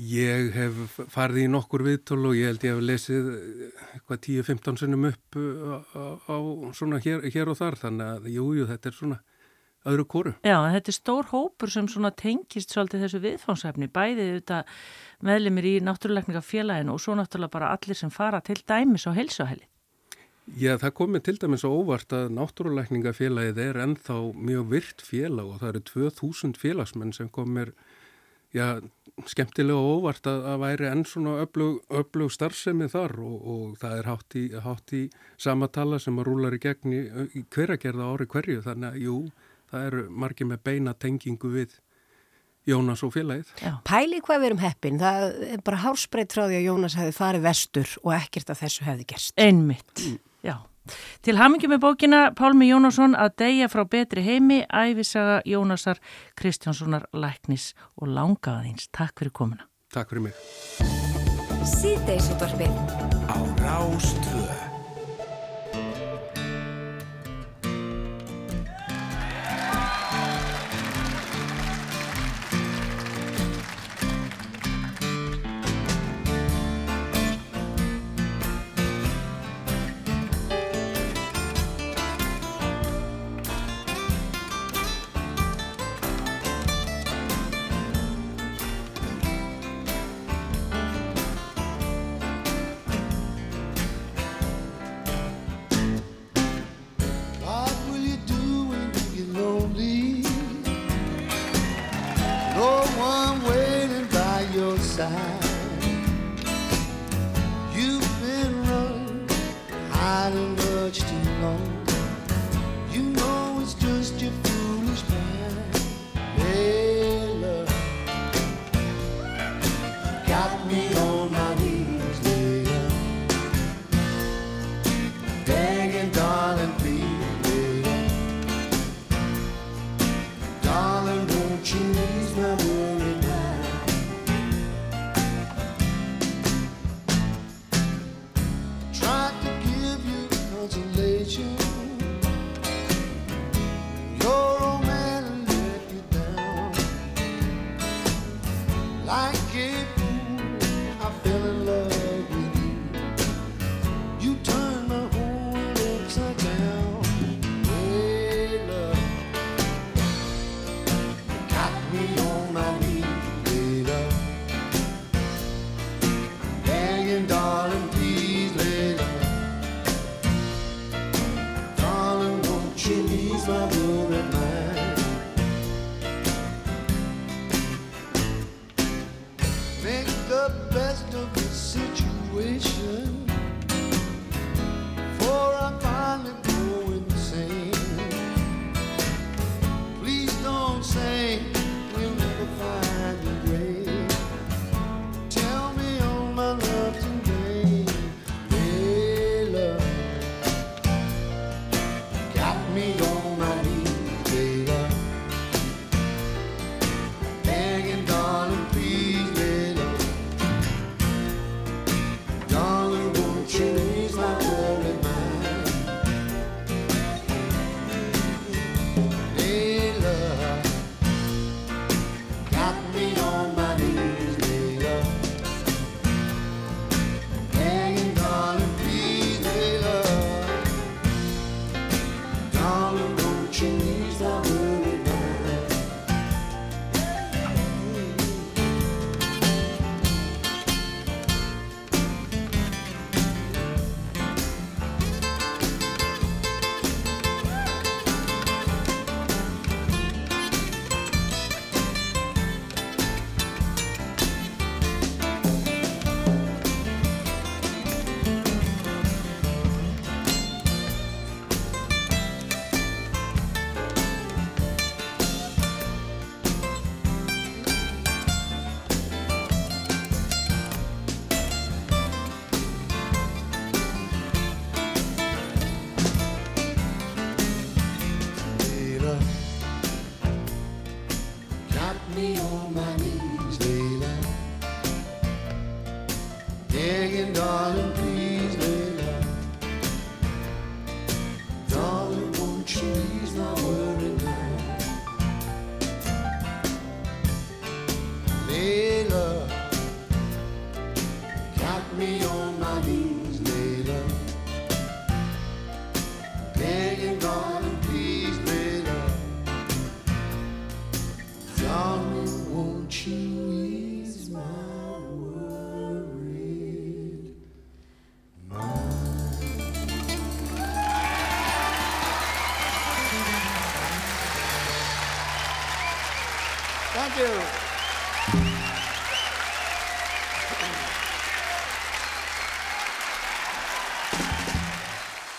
Ég hef farið í nokkur viðtól og ég held ég hef lesið eitthvað 10-15 sunnum upp á, á, á svona hér, hér og þar þannig að jújú jú, þetta er svona öðru kóru. Já, þetta er stór hópur sem tengist svolítið þessu viðfánsefni bæðið þetta meðlimir í náttúruleikninga félaginu og svo náttúrulega bara allir sem fara til dæmis á heilsuhæli. Já, það komið til dæmis á óvart að náttúruleikninga félagið er ennþá mjög virt félag og það eru 2000 félagsmenn sem komir já, skemmtilega og óvart að það væri enn svona öflug, öflug starfsemi þar og, og það er hátt í, hátt í samatala sem að rúlar í gegn í, hveragerða ári hverju þannig að jú, það eru margir með beina tengingu við Jónas og félagið. Já. Pæli hvað við erum heppin, það er bara hálsbreyt frá því að Jónas hefði farið vestur og ekkert af þessu hefði gerst. Einmitt, mm. já. Til hamingjum með bókina Pálmi Jónasson að deyja frá betri heimi, æfisaga Jónasar Kristjánssonar Læknis og langaðins. Takk fyrir komuna. Takk fyrir mig.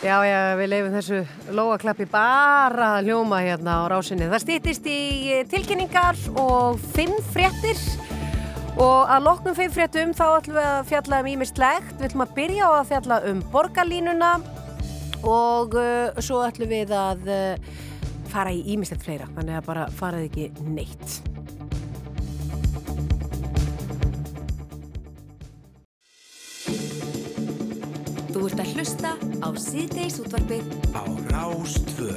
Já, já, við leifum þessu lóaklappi bara að hljóma hérna á rásinni. Það stýttist í tilkynningar og fimm fréttir og að loknum fimm fréttum þá ætlum við að fjalla um ímistlegt. Við ætlum að byrja á að fjalla um borgarlínuna og uh, svo ætlum við að uh, fara í ímislegt fleira. Þannig að bara farað ekki neitt. Þú ert að hlusta á síðdeis útvarpið á Rástvö.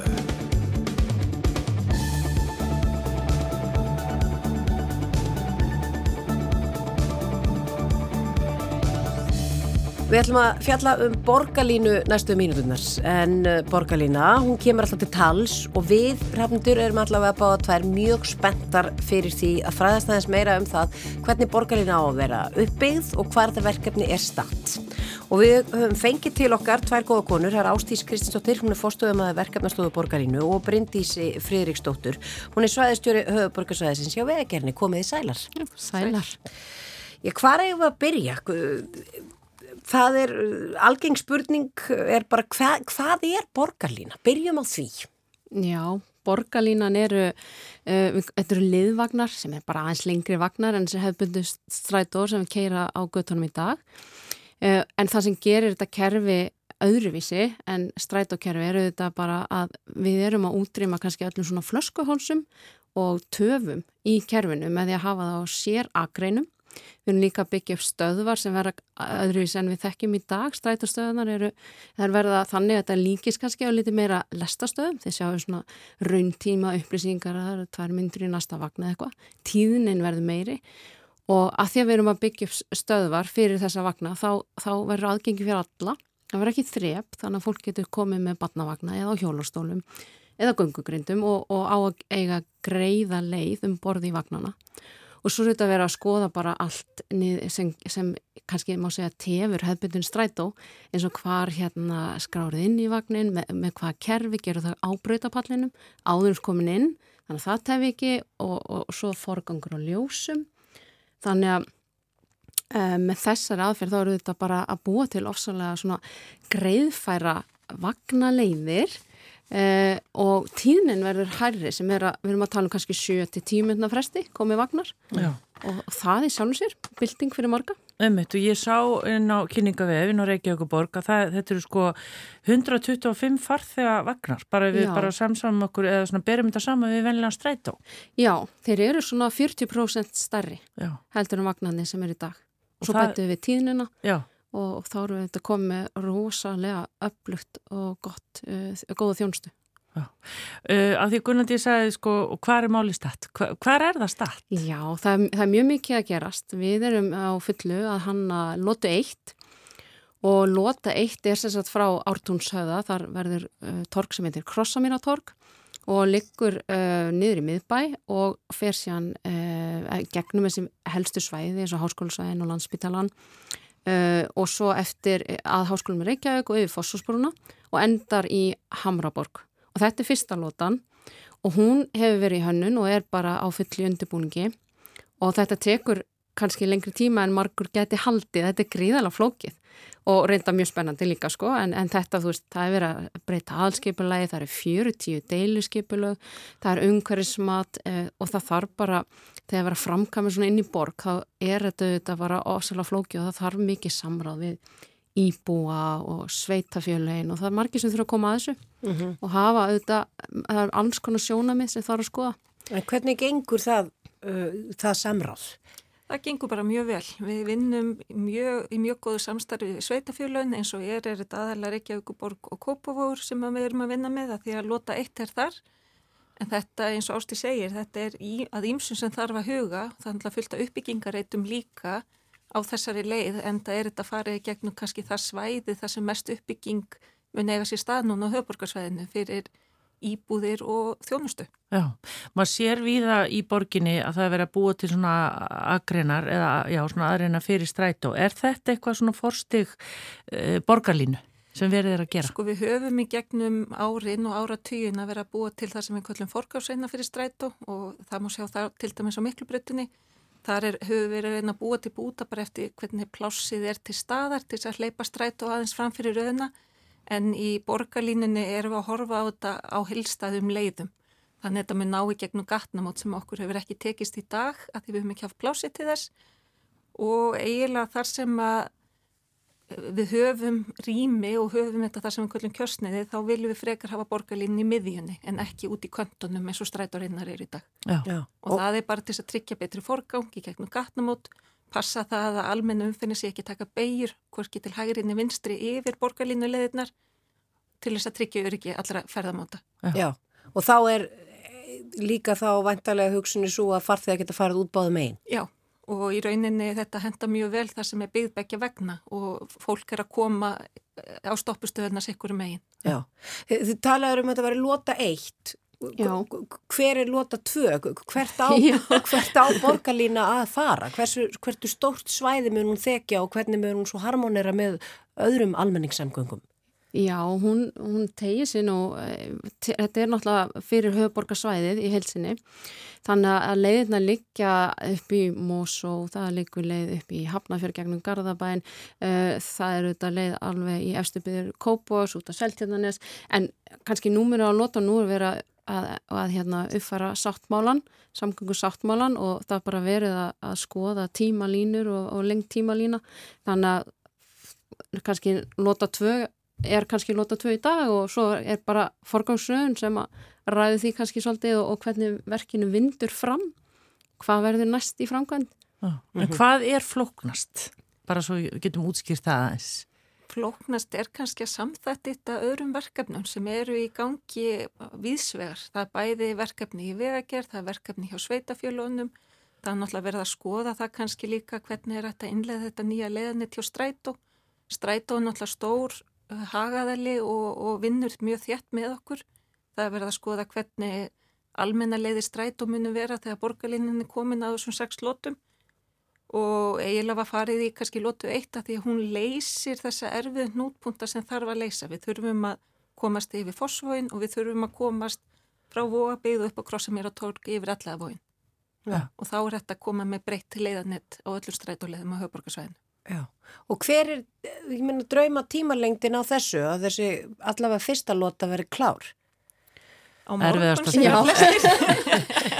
Við ætlum að fjalla um borgarlínu næstu mínuturnar en uh, borgarlína, hún kemur alltaf til tals og við hrafnendur erum allavega að báða tvær mjög spenntar fyrir því að fræðast aðeins meira um það hvernig borgarlína á að vera uppbyggð og hvar það verkefni er statt. Og við höfum fengið til okkar tvær góða konur, það er Ástís Kristinsdóttir, hún er fórstöðum að verkefnastofu borgarínu og Bryndísi Friðriksdóttur. Hún er svæðistjóri höfuborgarsvæðisins hjá vegagerni, komið í sælar. Sælar. Já, hvað er við að byrja? Það er, algeng spurning er bara hva, hvað er borgarlína? Byrjum á því. Já, borgarlínan eru, uh, eru liðvagnar sem er bara aðeins lengri vagnar en þessi hefðbundu strætór sem við keira á göttunum í dag. Uh, en það sem gerir þetta kerfi öðruvísi en strætókerfi eru þetta bara að við erum að útrýma kannski öllum svona flöskuhólsum og töfum í kerfinu með því að hafa það á sér akreinum. Við erum líka að byggja upp stöðvar sem verða öðruvísi en við þekkjum í dag. Strætóstöðunar eru, er verða þannig að þetta líkist kannski á liti meira lestastöðum. Þeir sjáum svona rauntíma upplýsingar að það eru tvær myndur í næsta vagn eða eitthvað. Tíðnin verður meiri og að því að við erum að byggja stöðvar fyrir þessa vagna þá, þá verður aðgengi fyrir alla. Það verður ekki þrep þannig að fólk getur komið með barnavagna eða á hjólastólum eða gungugrindum og, og á að eiga greiða leið um borði í vagnana. Og svo er þetta að vera að skoða bara allt sem, sem kannski má segja tefur hefðbundin strætó eins og hvar hérna skrárið inn í vagnin með, með hvað kerfi gerur það ábreytapallinum áður komin inn þannig að það tefi ekki og, og, og svo forgangur á ljósum þannig að um, með þessari aðferð þá eru þetta bara að búa til ofsalega svona greiðfæra vagnaleiðir uh, og tíðnin verður hærri sem er að, við erum að tala um kannski 7-10 minna fresti komið vagnar Já. og það er sjálfum sér, bilding fyrir marga. Ömmit og ég sá inn á kynningavefin og Reykjavíkuborg að það, þetta eru sko 125 farþega vagnar, bara við Já. bara samsamum okkur eða svona berum þetta saman við vennilega strætó. Já, þeir eru svona 40% stærri Já. heldur en vagnarnir sem er í dag. Og Svo það- bættum við tíðnina Já. og þá eru við þetta komið rosalega öflugt og gott, uh, góða þjónstu. Uh, að því Gunnandi sagði sko, hvað er máli statt? Hva, hvað er það statt? Já, það, er- það er mjög mikið að gerast. Við erum á fullu að hanna lotu eitt og lota eitt er sagt frá Ártúnshöða, þar verður uh, torg sem heitir Krossamýratorg og liggur uh, niður í miðbæ og fer síðan gegnum þessi helstu svæði eins og háskólusvæðin og landsbytalan og svo eftir að háskólum í Reykjavík og yfir Fossúsbrúna og endar í Hamraborg. Og þetta er fyrsta lotan. Og hún hefur verið í hönnun og er bara á fulli undirbúningi. Og þetta tekur kannski lengri tíma en margur geti haldið, þetta er gríðalega flókið. Og reynda mjög spennandi líka sko. En, en þetta þú veist, það er verið að breyta aðalskipulagi, það eru 40 deiluskipulög, það er umhverfismat eh, og það þarf bara þegar að vera framkvæmið svona inn í borg þá er þetta, bara ofsalega flókið og það þarf mikið samráð við íbúa og sveitafjölein og það er margir sem þurfa að koma að þessu Mhm. og hafa auðvitað, það er alls konar sjónamið sem þarf að skoða. En hvernig gengur það, uh, það samráð? Það gengur bara mjög vel. Við vinnum mjög, í mjög góðu samstarfi við sveitafjölun eins og er, er þetta aðalega Reykjavíkuborg og Kópavóur sem að við erum að vinna með það því að lota eitt er þar. En þetta eins og Ásti segir, þetta er í, að ímsum sem þarf að huga, það er fullt af uppbyggingareitum líka á þessari leið en það er þetta farið gegnum kannski það svæði þar sem mest uppbygging mun eiga sér stað núna á höfborgarsvæðinu fyrir íbúðir og þjónustu. Já, maður sér víða í borginni að það er verið að búa til svona agreinar eða já, svona aðreina fyrir strætó. Er þetta eitthvað svona forstig uh, borgarlínu sem verið er að gera? Sko við höfum í gegnum árin og áratugin að vera að búa til það sem við kallum forgáðsveina fyrir strætó og það má sjá það til dæmis á miklubrötunni. Þar er, höfum við verið að búa til búta bara eftir hvernig plássið er til staðar til þess að hleypa strætó aðeins fram fyrir röðuna en í borgarlínunni erum við að horfa á þetta á helstaðum leiðum. Þannig að þetta með ná í gegnum gatnamót sem okkur hefur ekki tekist í dag að því við höfum ekki haft plásið til þess og eiginlega þar sem að við höfum rými og höfum þetta þar sem við köllum kjörsniði þá viljum við frekar hafa borgarlínu í miðjunni en ekki út í köntunum eins og strætórinnar er í dag. Já. Og, og það er bara til þess að tryggja betri forgang í gegnum gatnamót, passa það að almenna umfinni sé ekki taka beigur, hvorki til hægrinni vinstri yfir borgarlínu leðirnar til þess að tryggja öryggi allra ferðamáta. Já. Já, og þá er eh, líka þá vantarlega hugsunni svo að farþegar geta farið út báðum einn. Já, og í rauninni þetta henda mjög vel þar sem er byggðbækja vegna og fólk er að koma á stoppustöðuna sikkurum megin. Já, þið talaður um að þetta var lota eitt. Já. Hver er lota tvö? Hvert á, (laughs) hvert á borgarlína að fara? Hversu, hvertu stórt svæði mun hún þekja og hvernig mun hún svo harmonera með öðrum almenningssamgöngum? Já, hún, hún tegir sér nú, eh, þetta er náttúrulega fyrir höfuborgarsvæðið í heilsinni, þannig að leiðirna liggja upp í Mosó, það liggur leið upp í Hafnafjörg gegnum Garðabæn, uh, það er auðvitað leið alveg í efsturbyrður Kópos, út af Seltjarnanes, en kannski númur á nota nú er vera að, að hérna uppfara sáttmálan, samgöngu sáttmálan og það bara verið að, að skoða tímalínur og, og lengt tímalína, þannig að kannski nota tvö er kannski nota tvö í dag og svo er bara forgangsröðun sem að ræði því kannski svolítið og, og hvernig verkinu vindur fram hvað verður næst í framkvæmd En hvað er flóknast? Bara svo getum útskýrt það aðeins. Flóknast er kannski að samþætti þetta öðrum verkefnum sem eru í gangi víðsvegar. Það er bæði verkefni í vegagerð, það er verkefni hjá sveitafjölunum, það er náttúrulega verið að skoða það kannski líka hvernig er þetta innlega þetta nýja leðanett hjá strætó. Strætó er náttúrulega stór hagaðali og, og vinnur mjög þjætt með okkur. Það er verið að skoða hvernig almenna leiði strætó munu vera þegar borgarlinnin er komin að þessum sex lótum og eiginlega var farið í kannski lótu eitt að því að hún leysir þessa erfið nútpunta sem þarf að leysa. Við þurfum að komast yfir fósvóin og við þurfum að komast frá vóabíðu upp á krossamýra torg yfir allavóin. Já. Og þá er þetta að koma með breytt leiðanett á öllum strætóleiðum á höfborgarsvæðinu. Já, og hver er, ég meina, drauma tímalengdin á þessu að þessi allavega fyrsta lota verið klár? Á Erfiðasta morgun (laughs) Já. sem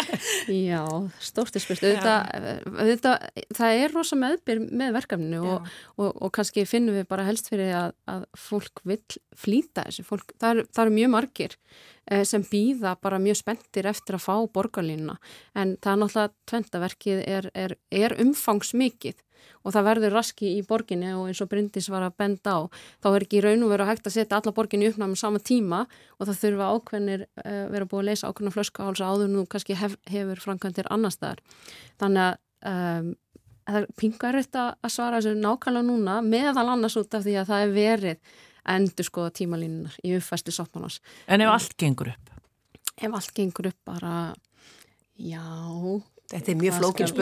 Já, stórti spurt. Auðvitað, það er rosa meðbyr með verkefninu og, og, og kannski finnum við bara helst fyrir að, að fólk vill flýta þessu. Fólk, það, eru, það eru mjög margir eh, sem býða bara mjög spenntir eftir að fá borgarlínuna. En það er náttúrulega tventaverkið er, er, er umfangsmikið og það verður raski í borginni og eins og Bryndis var að benda á þá er ekki raun og veru að hægt að setja alla borginni uppnáma sama tíma og það þurfa ákveðnir uh, vera búið að leysa ákveðna flöskuhálsa áður nú kannski hef, hefur framkvæmtir annar staðar þannig að um, það pingar þetta að svara þessu nákvæmlega núna meðal annars út af því að það er verið endur skoða tímalínunar í uppfæsli sáttmálans. En ef allt gengur upp? Ef allt gengur upp bara, já... Þetta er mjög Það flókin skal-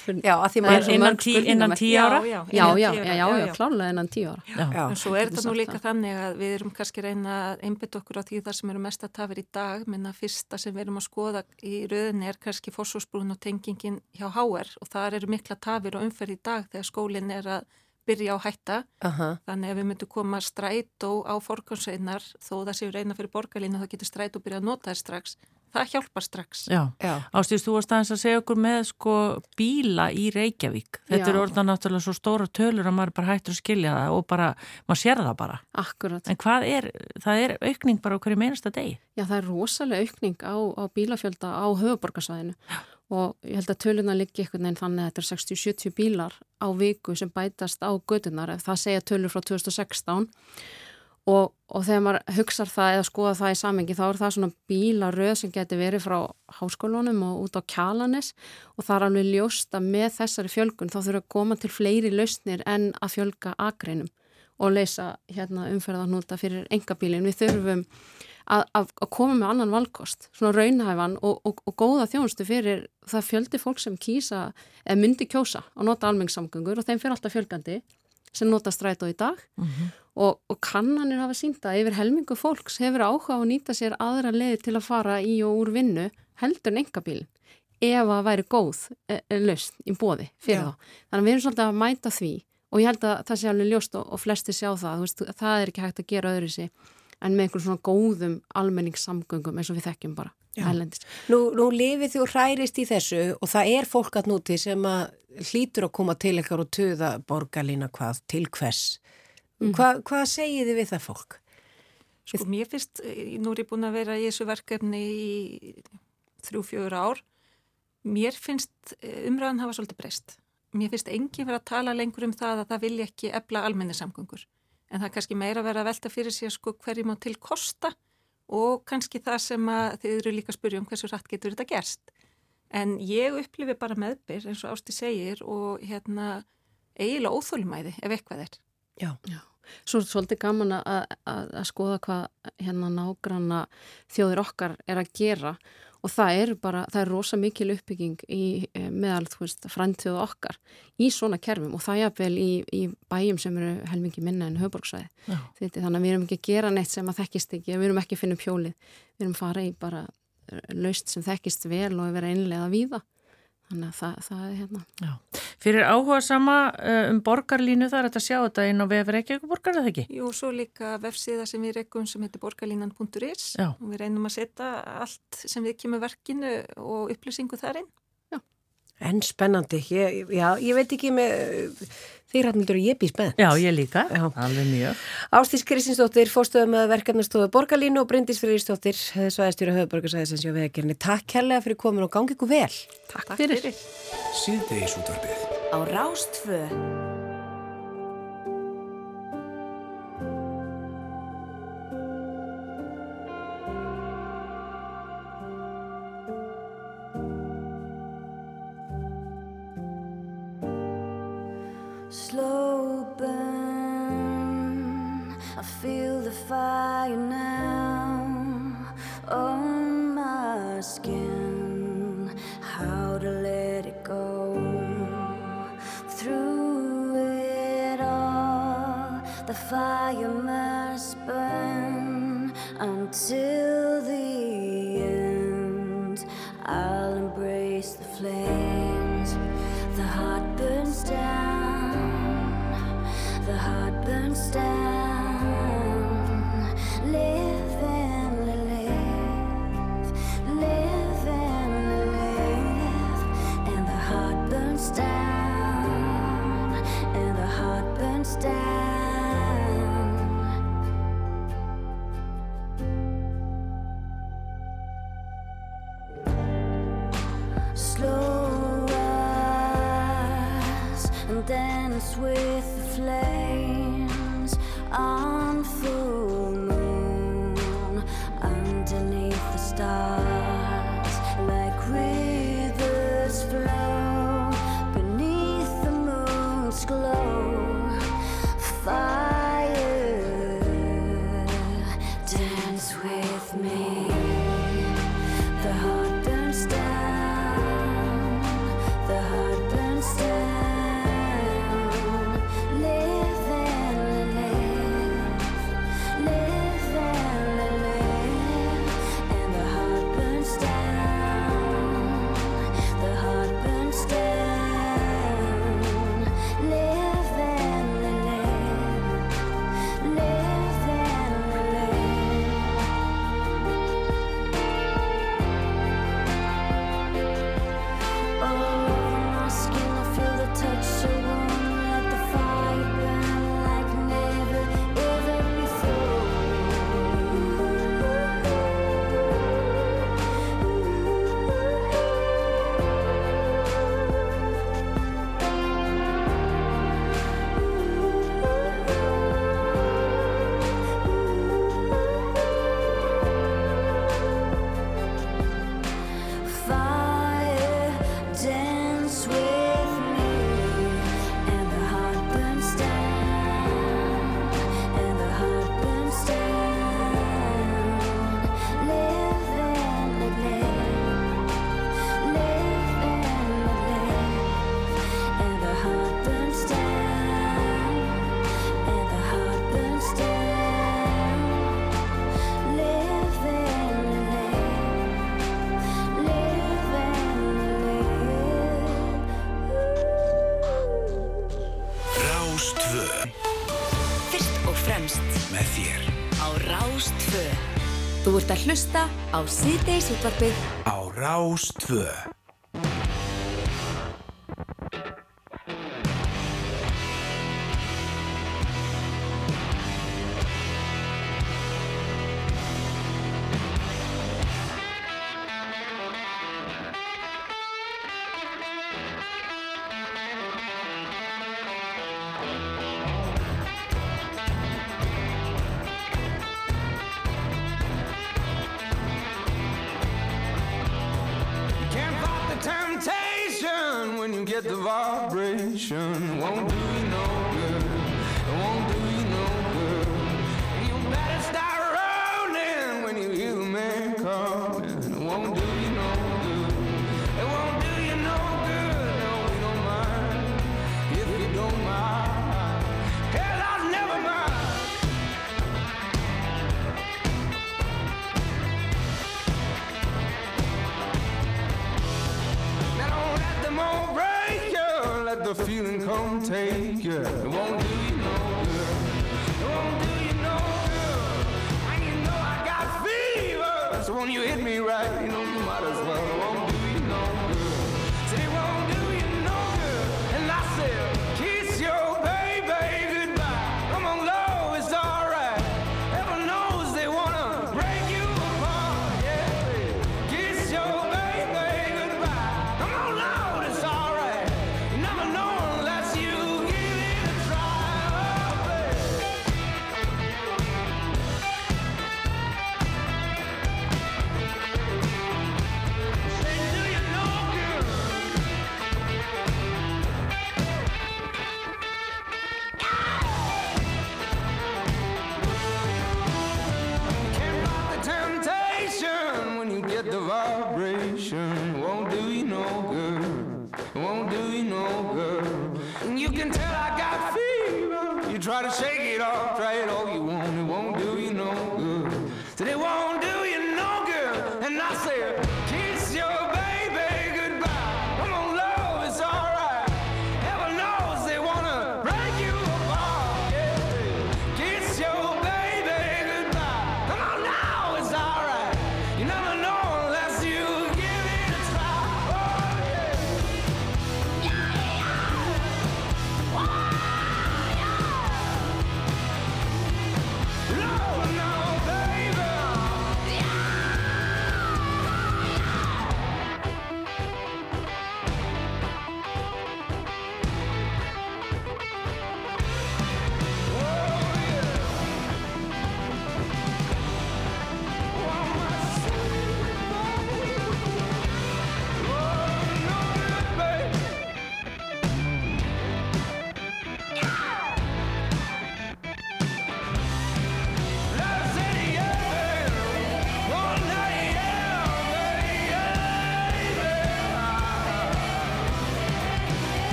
spurning Já, að því Það maður er svo Innan mörg tí- tíu ára? Já, já, Já, já, tíu klárlega innan tíu ára. Já. En svo er þetta nú líka það. þannig að við erum kannski reyna að einbytta okkur á því það sem eru mest að tafir í dag, minna fyrsta sem við erum að skoða í rauninni er kannski fórsósbrún og tengingin hjá HR og þar eru mikla tafir og umferð í dag þegar skólinn er að byrja á hætta. Aha. Þannig að við myndum koma strætó á forgansveinar þó það séu reyna fyrir borgarlínu þá getur strætó byrja að nota þér strax. Það hjálpar strax. Ástýrst, þú varst aðeins að segja okkur með sko bíla í Reykjavík. Þetta Já. er orðan náttúrulega svo stóra tölur að maður bara hættur að skilja það og bara, maður sér það bara. Akkurat. En hvað er, það er aukning bara á hverju meinasta degi? Já, það er rosalega aukning á, á bílafjölda á höfuborgarsvæðinu og ég held að töluna liggi einhvern veginn þannig að þetta er 60-70 bílar á viku sem bætast á gödunar, það segja tölur frá 2016 og, og þegar maður hugsar það eða skoða það í samengi þá er það svona bílaröð sem getur verið frá háskólunum og út á kjalanes og það er alveg ljóst að með þessari fjölgun þá þurfa að koma til fleiri lausnir en að fjölga agreinum og leysa hérna, umferðarnúta fyrir engabílin. Við þurfum að, að, að koma með annan valkost, svona raunhæfan og, og, og góða þjónustu fyrir það fjöldi fólk sem kýsa myndi kjósa og nota almengsamgöngur og þeim fyrir alltaf fjölgandi sem nota strætó í dag og, og kannanir hafa sínda yfir helmingu fólks hefur áhuga að nýta sér aðra leiði til að fara í og úr vinnu heldur en engabílin ef að væri góð e, e, lausn í bóði fyrir Já. þá. Þannig að við erum svolítið að mæta því og ég held að það sé alveg ljóst og, og flesti sjá það, veist, það er ekki hægt að gera öðru sig en með einhvern svona góðum almenningssamgöngum eins og við þekkjum bara. Nú, nú lifið þú hærist í þessu og það er fólk að núti sem að hlýtur að koma til ykkar og töða borgarlína hvað til hvers. Hva, hvað segið þið við það fólk? Sko mér finnst, eh, nú er ég búin að vera í þessu verkefni í þrjú, fjögur ár, mér finnst eh, umræðan hafa svolítið breyst. Mér finnst engin vera að tala lengur um það að það vilja ekki ebla almenni samgöngur. En það er kannski meira að vera að velta fyrir sér sko hverjum á til kosta og kannski það sem að þið eru líka að spyrja um hversu rætt getur þetta gerst. En ég upplifi bara meðbyr eins og Ásti segir og hérna eiginlega óþólumæði ef eitthvað er. Já. Já. Svo er svolítið gaman að, að, að skoða hvað hérna nágranna þjóðir okkar er að gera og það er bara, það er rosa mikil uppbygging í e, meðal, þú veist, framtíðu okkar í svona kerfum og það er vel í, í bæjum sem eru helmingi minna en höfborgsvæði. Þannig að við erum ekki að gera neitt sem að þekkist ekki, við erum ekki að finna pjólið, við erum fara í bara laust sem þekkist vel og vera einlega víða. Þannig að það, það er hérna. Já. Fyrir áhuga sama um borgarlínu þar er þetta að sjá þetta inn á vef Reykjavík-borgar eða ekki? Jú, svo líka vefsíða sem við reykjum sem heitir borgarlínan.is og við reynum að setja allt sem við kemur verkinu og upplýsingu þar inn. En spennandi, ég, já, ég veit ekki með því rætmildur og ég bý spennt. Já, ég líka, já. alveg mjög. Ástís Kristinsdóttir, fórstöðum með verkefnastofu Borgarlínu og Bryndís Friðrisdóttir, svæðistjóra höfuborgarsæðisins hjá veðakernni. Takk kærlega fyrir komin og gangi ykkur vel. Takk, Takk fyrir. fyrir. Síðdeis útvarfið. Á Rástfö. Slow burn. I feel the fire now on my skin. How to let it go through it all. The fire must burn until the with the flames ert að hlusta á síðdeis útvarpið á Rástvö. You. It won't do you no good. It won't do you no good. And you know I got fever. So when you hit me right,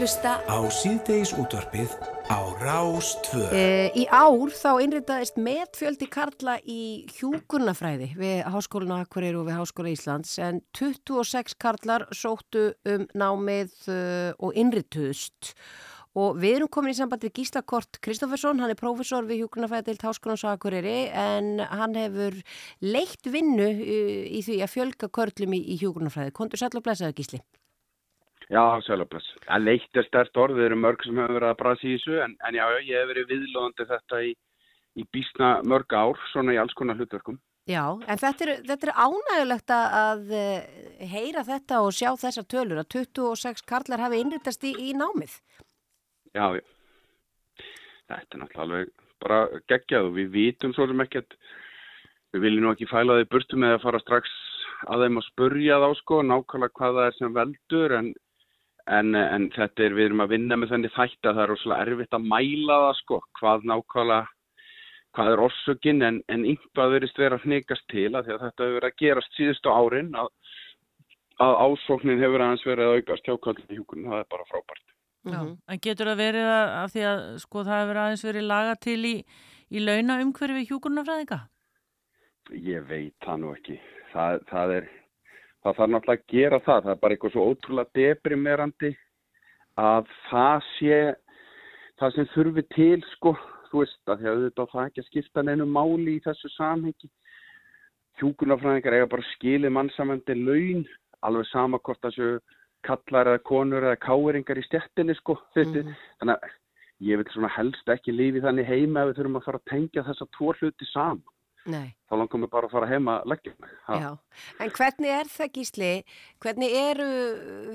hlusta Á síðdeis útvarpið á Rás 2. E, í ár þá innritaðist metfjöldi karla í hjúkurnafræði við Háskólinu Akureyri og við Háskóla Íslands en 26 karlar sóttu um námið uh, og innrituðust og við erum komin í samband við Gísla Kort Kristoffersson, hann er prófessor við hjúkurnafræði til Háskólans Akureyri en hann hefur leitt vinnu uh, í því að fjölga körlum í, í hjúkurnafræði. Kondur sæl og blessaði Gísli? Já, sælumbless. Að leitt er stert orð, við erum mörg sem hefur verið að brasa í þessu, en, en já, ég hef verið viðlóðandi þetta í, í bísna mörg ár, svona í alls konar hlutverkum. Já, en þetta er, þetta er ánægulegt að, eh, heyra þetta og sjá þessar tölur að 26 karlar hafi innritast í, í námið. Já, já. Þetta er náttúrulega alveg bara geggjað og við vitum svo sem ekkert, við viljum nú ekki fæla þið burtu með að fara strax að þeim að spurja þá sko, nákvæmlega hvað það er sem veldur, en, en, en þetta er, við erum að vinna með þenni þætti að það er rosalega erfitt að mæla það sko, hvað nákvæmlega, hvað er orsökin, en, en yngvað verist vera að hnigast til að, að þetta hefur verið að gerast síðustu árin að, að ásóknin hefur aðeins verið að aukast hjá í hjúkunum, það er bara frábært. Já, en getur það verið að, af því að sko það hefur aðeins verið laga til í, í launa umhverfi hjúkurnafræðinga? Ég veit það nú ekki. Það, það er, það þarf náttúrulega að gera það. Það er bara eitthvað svo ótrúlega deprimerandi að það sé, það sem þurfi til sko, þú veist, að því að auðvitað það ekki að skipta neinu máli í þessu samhengi. Hjúkurnafræðingar eiga bara skilið mannsamöndi laun, alveg sama hvort þessu kallar eða konur eða káeringar í stjettinni sko. Mm. Þannig að ég vil svona helst ekki lífi þannig heima ef við þurfum að fara að tengja þessa tvo hluti saman. Nei. Þá langum við bara að fara heima að leggja mig. En hvernig er það gísli, hvernig eru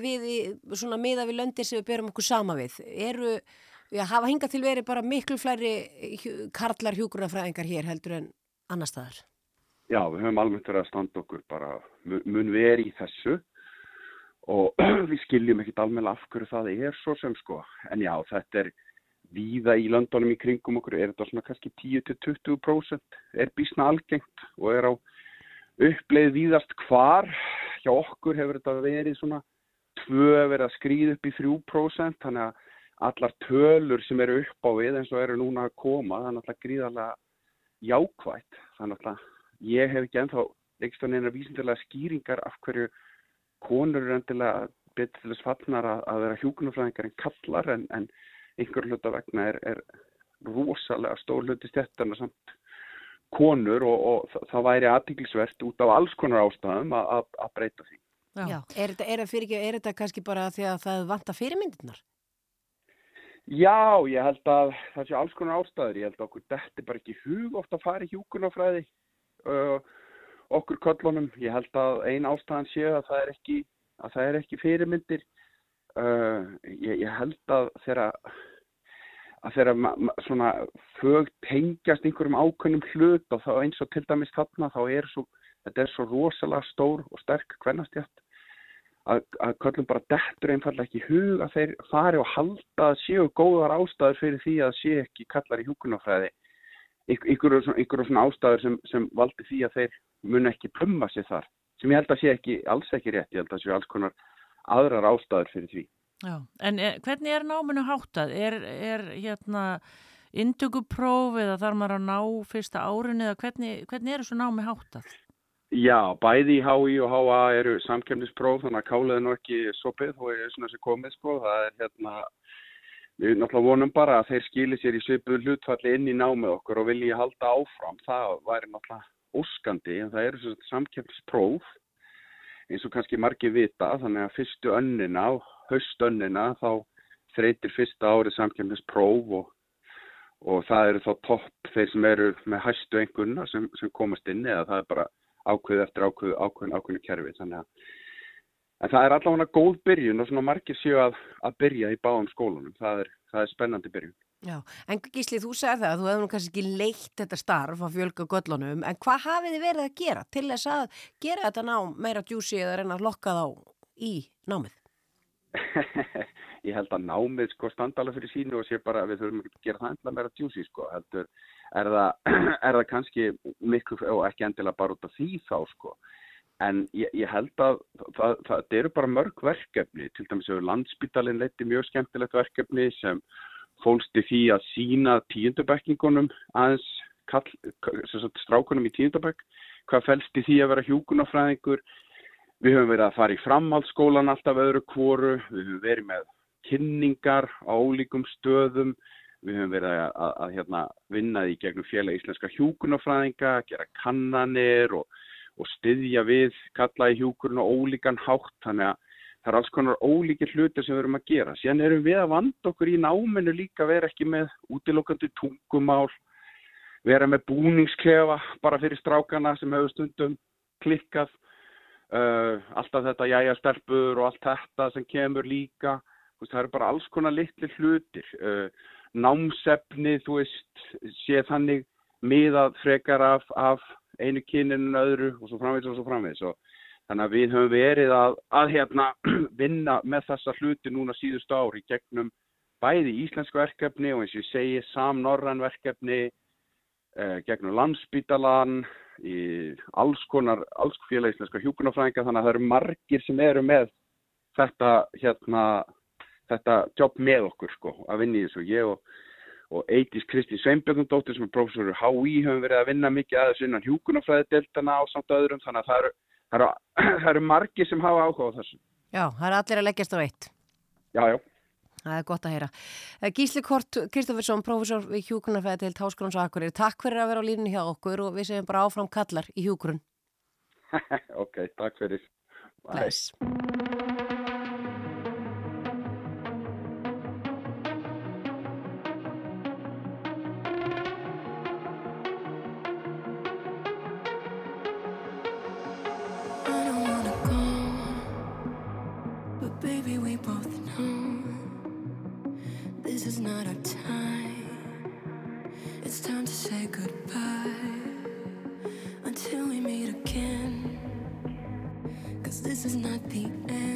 við í svona miða við löndir sem við berum okkur sama við? Eru, já, hafa hingað til verið bara miklu flæri karlar hjúgrunafræðingar hér heldur en annar staðar? Já, við höfum almennt verið að standa okkur bara mun- mun veri í þessu og (clears throat) við skiljum ekkit almenna af hverju það er svo sem sko. En já, þetta er víða í löndunum í kringum okkur, er þetta svona kannski 10-20% er bísna algengt og er á uppleið víðast hvar. Hjá okkur hefur þetta verið svona tvö verið að skrýða upp í 3% þannig að allar tölur sem eru upp á við eins og eru núna að koma það er náttúrulega gríðarlega jákvætt þannig að ég hef ekki ennþá á neina vísindilega skýringar af hverju konur eru endilega betur til þess fallnar að, að vera hjúkunarfræðingar en kallar en, en einhver hluta vegna er, er rosalega stór hluti stjættarna samt konur og, og það, væri aðtíklisvert út á alls konar ástæðum að, að, að breyta því. Já. Er, þetta, er, þetta ekki, er þetta kannski bara því að það vantar fyrirmyndirnar? Já, ég held að það sé alls konar ástæður. Ég held að okkur detti bara ekki hug ofta að fara í hjúkunarfræði uh, okkur köllunum. Ég held að ein ástæðan sé að það er ekki, að það er ekki fyrirmyndir. Uh, ég, ég held að þeirra að þeirra svona fög tengjast einhverjum ákveðnum hlut og þá eins og til dæmis þarna þá er svo, þetta er svo rosalega stór og sterk hvernastjætt að, að köllum bara dettur einfallega ekki hug að þeir fari og halda að séu góðar ástæður fyrir því að séu ekki kallar í hjúkunafræði ykkur svona, svona ástæður sem, sem valdi því að þeir mun ekki plumma sér þar sem ég held að sé ekki, alls ekki rétt ég held að séu alls konar aðrar ástæður fyrir því Já, en er, hvernig er náminu háttað? Er, er hérna indökupróf eða þarf maður að ná fyrsta árin eða hvernig, hvernig er þessu námi háttað? Já, bæði í HI og HA eru samkemnispróf þannig að kálega nú ekki sopið og er svona þessi komiðspróf það er hérna við náttúrulega vonum bara að þeir skilir sér í svipuð hlutfalli inn í námið okkur og vilji halda áfram það væri náttúrulega óskandi en það eru svona samkemnispróf eins og kannski margi vita þannig að fyrstu önnina og haustönnina þá þreytir fyrsta árið samkjöfnispróf og, og það eru þá topp þeir sem eru með hæstu einhverna sem, sem komast inn eða það er bara ákveð eftir ákveð, ákveðin ákveðinu kerfi. Þannig að en það er allavega góð byrjun og svona margir séu að, að byrja í báðum skólunum. Það er, það er spennandi byrjun Já, en Gísli, þú segir það að þú hefur nú kannski ekki leitt þetta starf að fjölga göllunum, en hvað hafið þið verið að gera til þess að gera þetta ná meira djúsi eða reyna að lokka þá í námið? (laughs) ég held að námið sko standala fyrir sínu og sé bara að við þurfum að gera það enda meira djúsi sko heldur er það, (clears throat) er það kannski miklu og ekki endilega bara út af því þá sko en ég, ég held að það, það, eru bara mörg verkefni til dæmis hefur landsbytalinn leiti mjög skemmtilegt verkefni sem fólsti því að sína tíundabekkingunum aðeins kall, strákunum í tíundabekk hvað fælst í því að vera hjúkunafræðingur Við höfum verið að fara í framhaldsskólan alltaf öðru kvoru, við höfum verið með kynningar á ólíkum stöðum, við höfum verið að, að, að hérna, vinna í gegnum félag íslenska hjúkunafræðinga, gera kannanir og, og styðja við kalla í hjúkurinn og ólíkan hátt, þannig að það er alls konar ólíkir hlutir sem við erum að gera. Síðan erum við að vanda okkur í náminu líka að vera ekki með útilokkandi tungumál, vera með búningsklefa bara fyrir strákana sem hefur stundum klikkað Uh, alltaf þetta jæja stelpur og allt þetta sem kemur líka. Það eru bara alls konar litli hlutir. Uh, námsefni þú veist sé þannig miðað frekar af, af einu kyninu en öðru og svo framvegis og svo framvegis. Og þannig að við höfum verið að, að hérna, (clears throat) vinna með þessa hluti núna síðust ári gegnum bæði íslensk verkefni og eins og ég segi samnorran verkefni uh, gegnum landsbítalan í alls konar, alls félagisleika hjúkunarfræðinga þannig að það eru margir sem eru með þetta hérna þetta jobb með okkur sko að vinna í þessu. Ég og, og Eitís Kristi Sveinbjörnundóttir sem er professor í HÍ höfum verið að vinna mikið að þessu innan hjúkunarfræðideltana á samt öðrum. Þannig að það eru, það eru, (clears throat) það eru margir sem hafa áhuga á þessu Já, það eru allir að leggjast á eitt Já, já Það er gott að heyra. Eh, Gísli Kort Kristoffersson, professor við Hjúgrunarfæði til Táskróns og Akkurir. Takk fyrir að vera á línni hjá okkur og við segjum bara áfram kallar í Hjúgrun. (laughs) ok, takk fyrir. Bless. Not the end.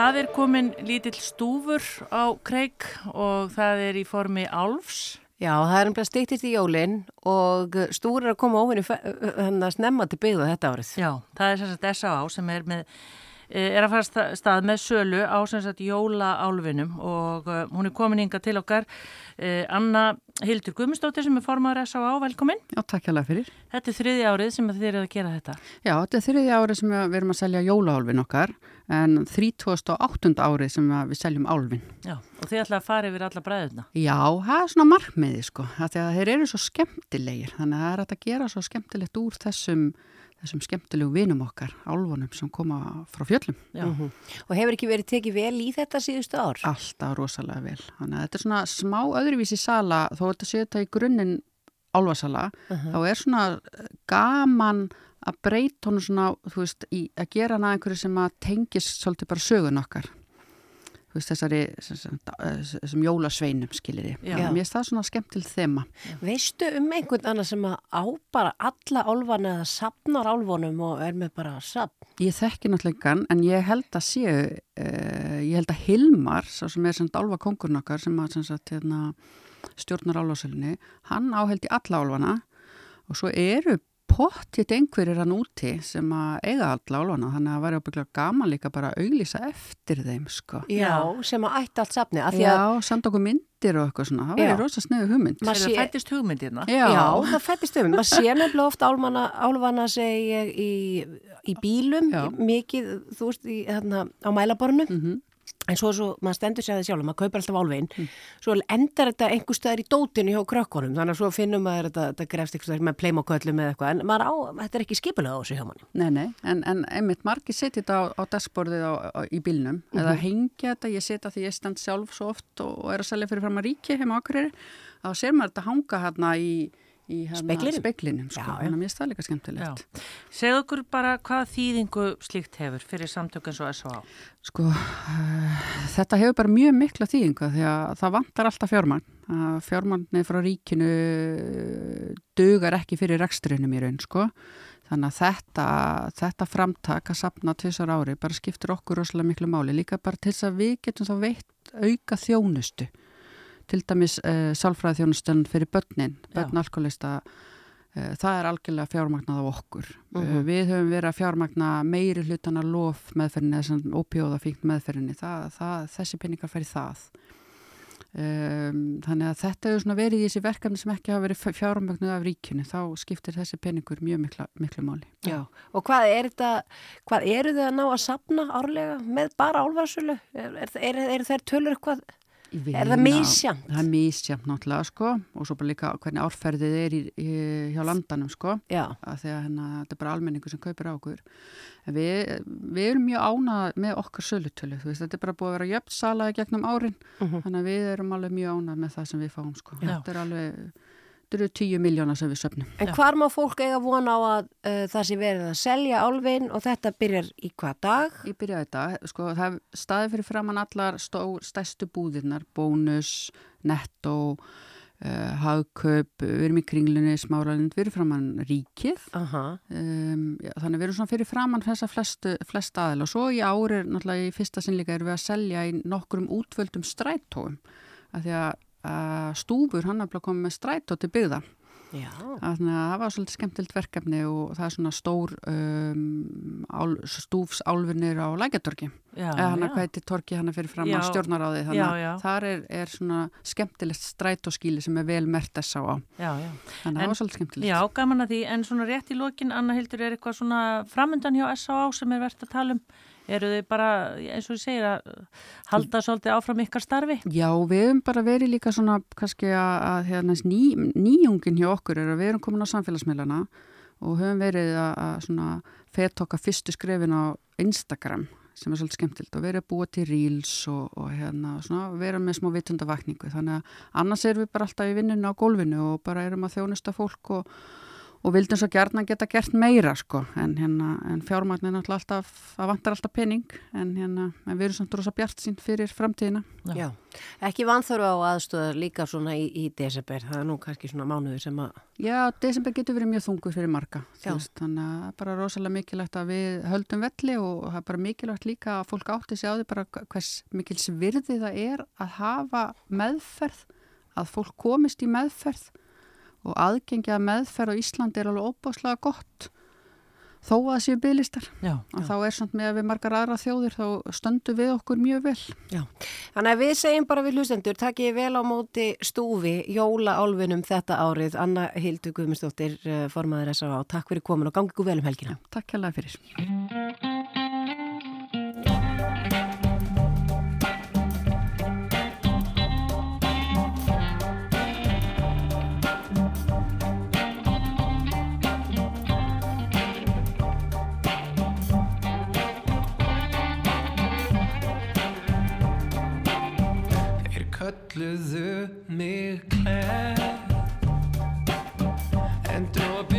Það er komin lítill stúfur á kreik og það er í formi álfs. Já, það er umlega stýttist í jólinn og stúr er að koma óvinni hann að snemma til byggðu þetta árið. Já, það er sem sagt S.A.A. sem er með eh, er að fara sta- stað með sölu á sem sagt jólaálfinum og uh, hún er komin inga til okkar uh, Anna Hildur Guðmundsdóttir sem er formaður S.A.A. velkomin. Já, takk hjá fyrir. Þetta er þriði árið sem þið eru að gera þetta. Já, þetta er þriði árið sem við erum að selja jólahálfin okkar en 38. árið sem við seljum álfin. Já, og þið ætla að fara yfir alla bræðuna. Já, það er svona markmiði sko, af því að þeir eru svo skemmtilegir, þannig að það er að gera svo skemmtilegt úr þessum, þessum skemmtilegu vinum okkar, álfunum sem koma frá fjöllum. Já. Og hefur ekki verið tekið vel í þetta síðustu ár? Alltaf rosalega vel, þannig að þetta er svona smá öðruvísi sala, þó að þetta sé þetta í grunninn álfasala, Mhm. þá er svona gaman að breyta honum svona, þú veist, í, að gera hana einhverju sem að tengist svolítið bara sögun okkar. Þú veist, þessari, sem, sem, sem jólasveinum, skilir ég. Mér finnst það svona skemmtileg þema. Veistu um einhvern annar sem að á bara alla álfana eða sapnar álfunum og er með bara sapn? Ég þekki náttúrulega en ég held að séu, uh, ég held að Hilmar, sem er sem álfa kongurinn okkar, sem að sem sagt, hérna, stjórnar álfasölinni, hann áheld í alla álfana og svo eru pottitt einhverjir hann úti sem að eiga alla álfana, þannig að það væri ábygglega gaman líka bara að auglýsa eftir þeim, sko. Já, sem að ætti allt því Já, að- senda okkur myndir og eitthvað svona, það væri rosa snegu hugmynd. Maður sé- fættist hugmyndirna. Já. Já, það fættist um. Maður sé nefnilega oft álfana, álfana segi ég í, í bílum, Já. mikið, þú veist, í, hérna, á mælaborinu. Mhm. En svo, svo, maður stendur sér það sjálf, maður kaupir alltaf álfin. Mm. Svo endar þetta einhver staðar í dótinu hjá krökkunum, þannig að svo finnum maður þetta, þetta grefst staðar með pleimaköllum eða eitthvað. En maður á, þetta er ekki skipulega á þessu hjá manni. Nei, nei, en, en einmitt margir setja þetta á, á dashboardið á, á, í bílnum eða Mhm. hengja þetta, ég setja því ég stend sjálf svo oft og, og er að selja fyrir fram að ríki heima ákveðir, þá ser maður þetta hanga hérna í, í speklinum sko, Já, já. þannig að mér finnst það líka skemmtilegt. Segðu okkur bara hvað þýðingu slíkt hefur fyrir samtök eins og S.A.A. Sko, uh, þetta hefur bara mjög mikla þýðingu því að það vantar alltaf fjármagn. Uh, fjármagnir frá ríkinu uh, dugar ekki fyrir reksturinnum í raun, sko. Þannig að þetta, þetta framtak að sapna tvisar ári bara skiptir okkur rosalega miklu máli. Líka bara til þess að við getum þá veitt auka þjónustu. Til dæmis uh, sálfræði þjónustan fyrir börnin, börn alkoholista, uh, það er algjörlega fjármagnað á okkur. uh, Mhm. við höfum verið að fjármagna meiri hlutana lof meðferðinni, þess að ópjóða fínt meðferðinni, það, það, þessi peningar færi það. Um, þannig að þetta hefur svona verið í þessi verkefni sem ekki hafa verið fjármagnuð af ríkinu, þá skiptir þessi peningur mjög mikla, miklu máli. Já, og hvað er þetta, hvað eru þið að ná að sapna árlega með bara álfarsölu? Er, er, er, er þær tölur eitthvað, er það misjamt? Það er misjamt náttúrulega sko og svo bara líka hvernig árferðið er í, í, hjá landanum sko að því að hérna, þetta er bara almenningu sem kaupir á okkur en við, við erum mjög ánað með okkar sölutölu þú veist, þetta er bara búið að vera jöfn sala í gegnum árin Mhm. þannig að við erum alveg mjög ánað með það sem við fáum sko Já. þetta er alveg, þetta eru tíu miljónar sem við söfnum En hvar má fólk eiga vona á að uh, það sé verið að selja álfin og þetta byrjar í hvað dag? Ég byrjaði þetta, sko það er staði fyrir framann allar stó, stærstu búðirnar, bónus, netto, uh, hagkaup, við erum í kringlunni, smáralind, við erum framann ríkið. Um, já, þannig við erum svona fyrir framann þessa flestu, flest aðil og svo í ári, náttúrulega í fyrsta sinnleika erum við að selja í nokkrum útvöldum strætóum. Af því að uh, stúfur hann er bara komið með strætó til byggða. Já. Þannig að það var svolítið skemmtilt verkefni og það er svona stór um, ál, stúfsálfunir á lækjatorki. Já, Eða hann já. að hvað heitir torki hann að fyrir fram Já. á stjórnaráði. Þannig Já, að já. þar er, er svona skemmtilegt strætóskíli sem er vel mert þess á. Já, já. Þannig að það var svolítið skemmtilegt. Já, gaman að því, en svona rétt í lokin, Anna Hildur, er eitthvað svona framöndan hjá S.A.A. sem er verðt að tala um? Eru þið bara, eins og ég segir, að halda svolítið áfram ykkar starfi? Já, við hefum bara verið líka svona kannski að, að hérna, ný, nýjungin hjá okkur er að við erum komin á samfélagsmiðlana og höfum verið að, að svona fett okkar fyrstu skrefin á Instagram sem er svolítið skemmtilt og verið að búa til reels og, og hérna svona vera með smá vitundavakningu þannig að annars erum við bara alltaf í vinnunni á gólfinu og bara erum að þjónusta fólk og, og vildum svo gjarnan geta gert meira sko. En, hérna, en fjármagnin er náttúrulega alltaf, það vantar alltaf pening. En, hérna, en við erum samt rosa bjart sín fyrir framtíðina. Já, ekki vanþörfu á aðstöðar líka svona í, í desember, það er nú kannski svona mánuður sem að... Já, desember getur verið mjög þungur fyrir marga, þú Já. veist, þannig að það er bara rosalega mikilvægt að við höldum velli og það er bara mikilvægt líka að fólk átti sig á því bara hvers mikils virði það er að hafa meðferð, að fólk komist í meðferð og aðgengja meðferð á Íslandi er alveg óbáslega gott þó að það séu bygglistar. Já, að þá er samt með að við margar aðra þjóðir þá stöndum við okkur mjög vel. Já, þannig að við segjum bara við hlustendur, takkið vel á móti stúfi jólaálfinum þetta árið. Anna Hildur Guðmundsdóttir, eh, formaður S.A.A. Takk fyrir komin og gangi ykkur vel um helgina. Takk hérlega fyrir. Kölluðu mig klær En dropin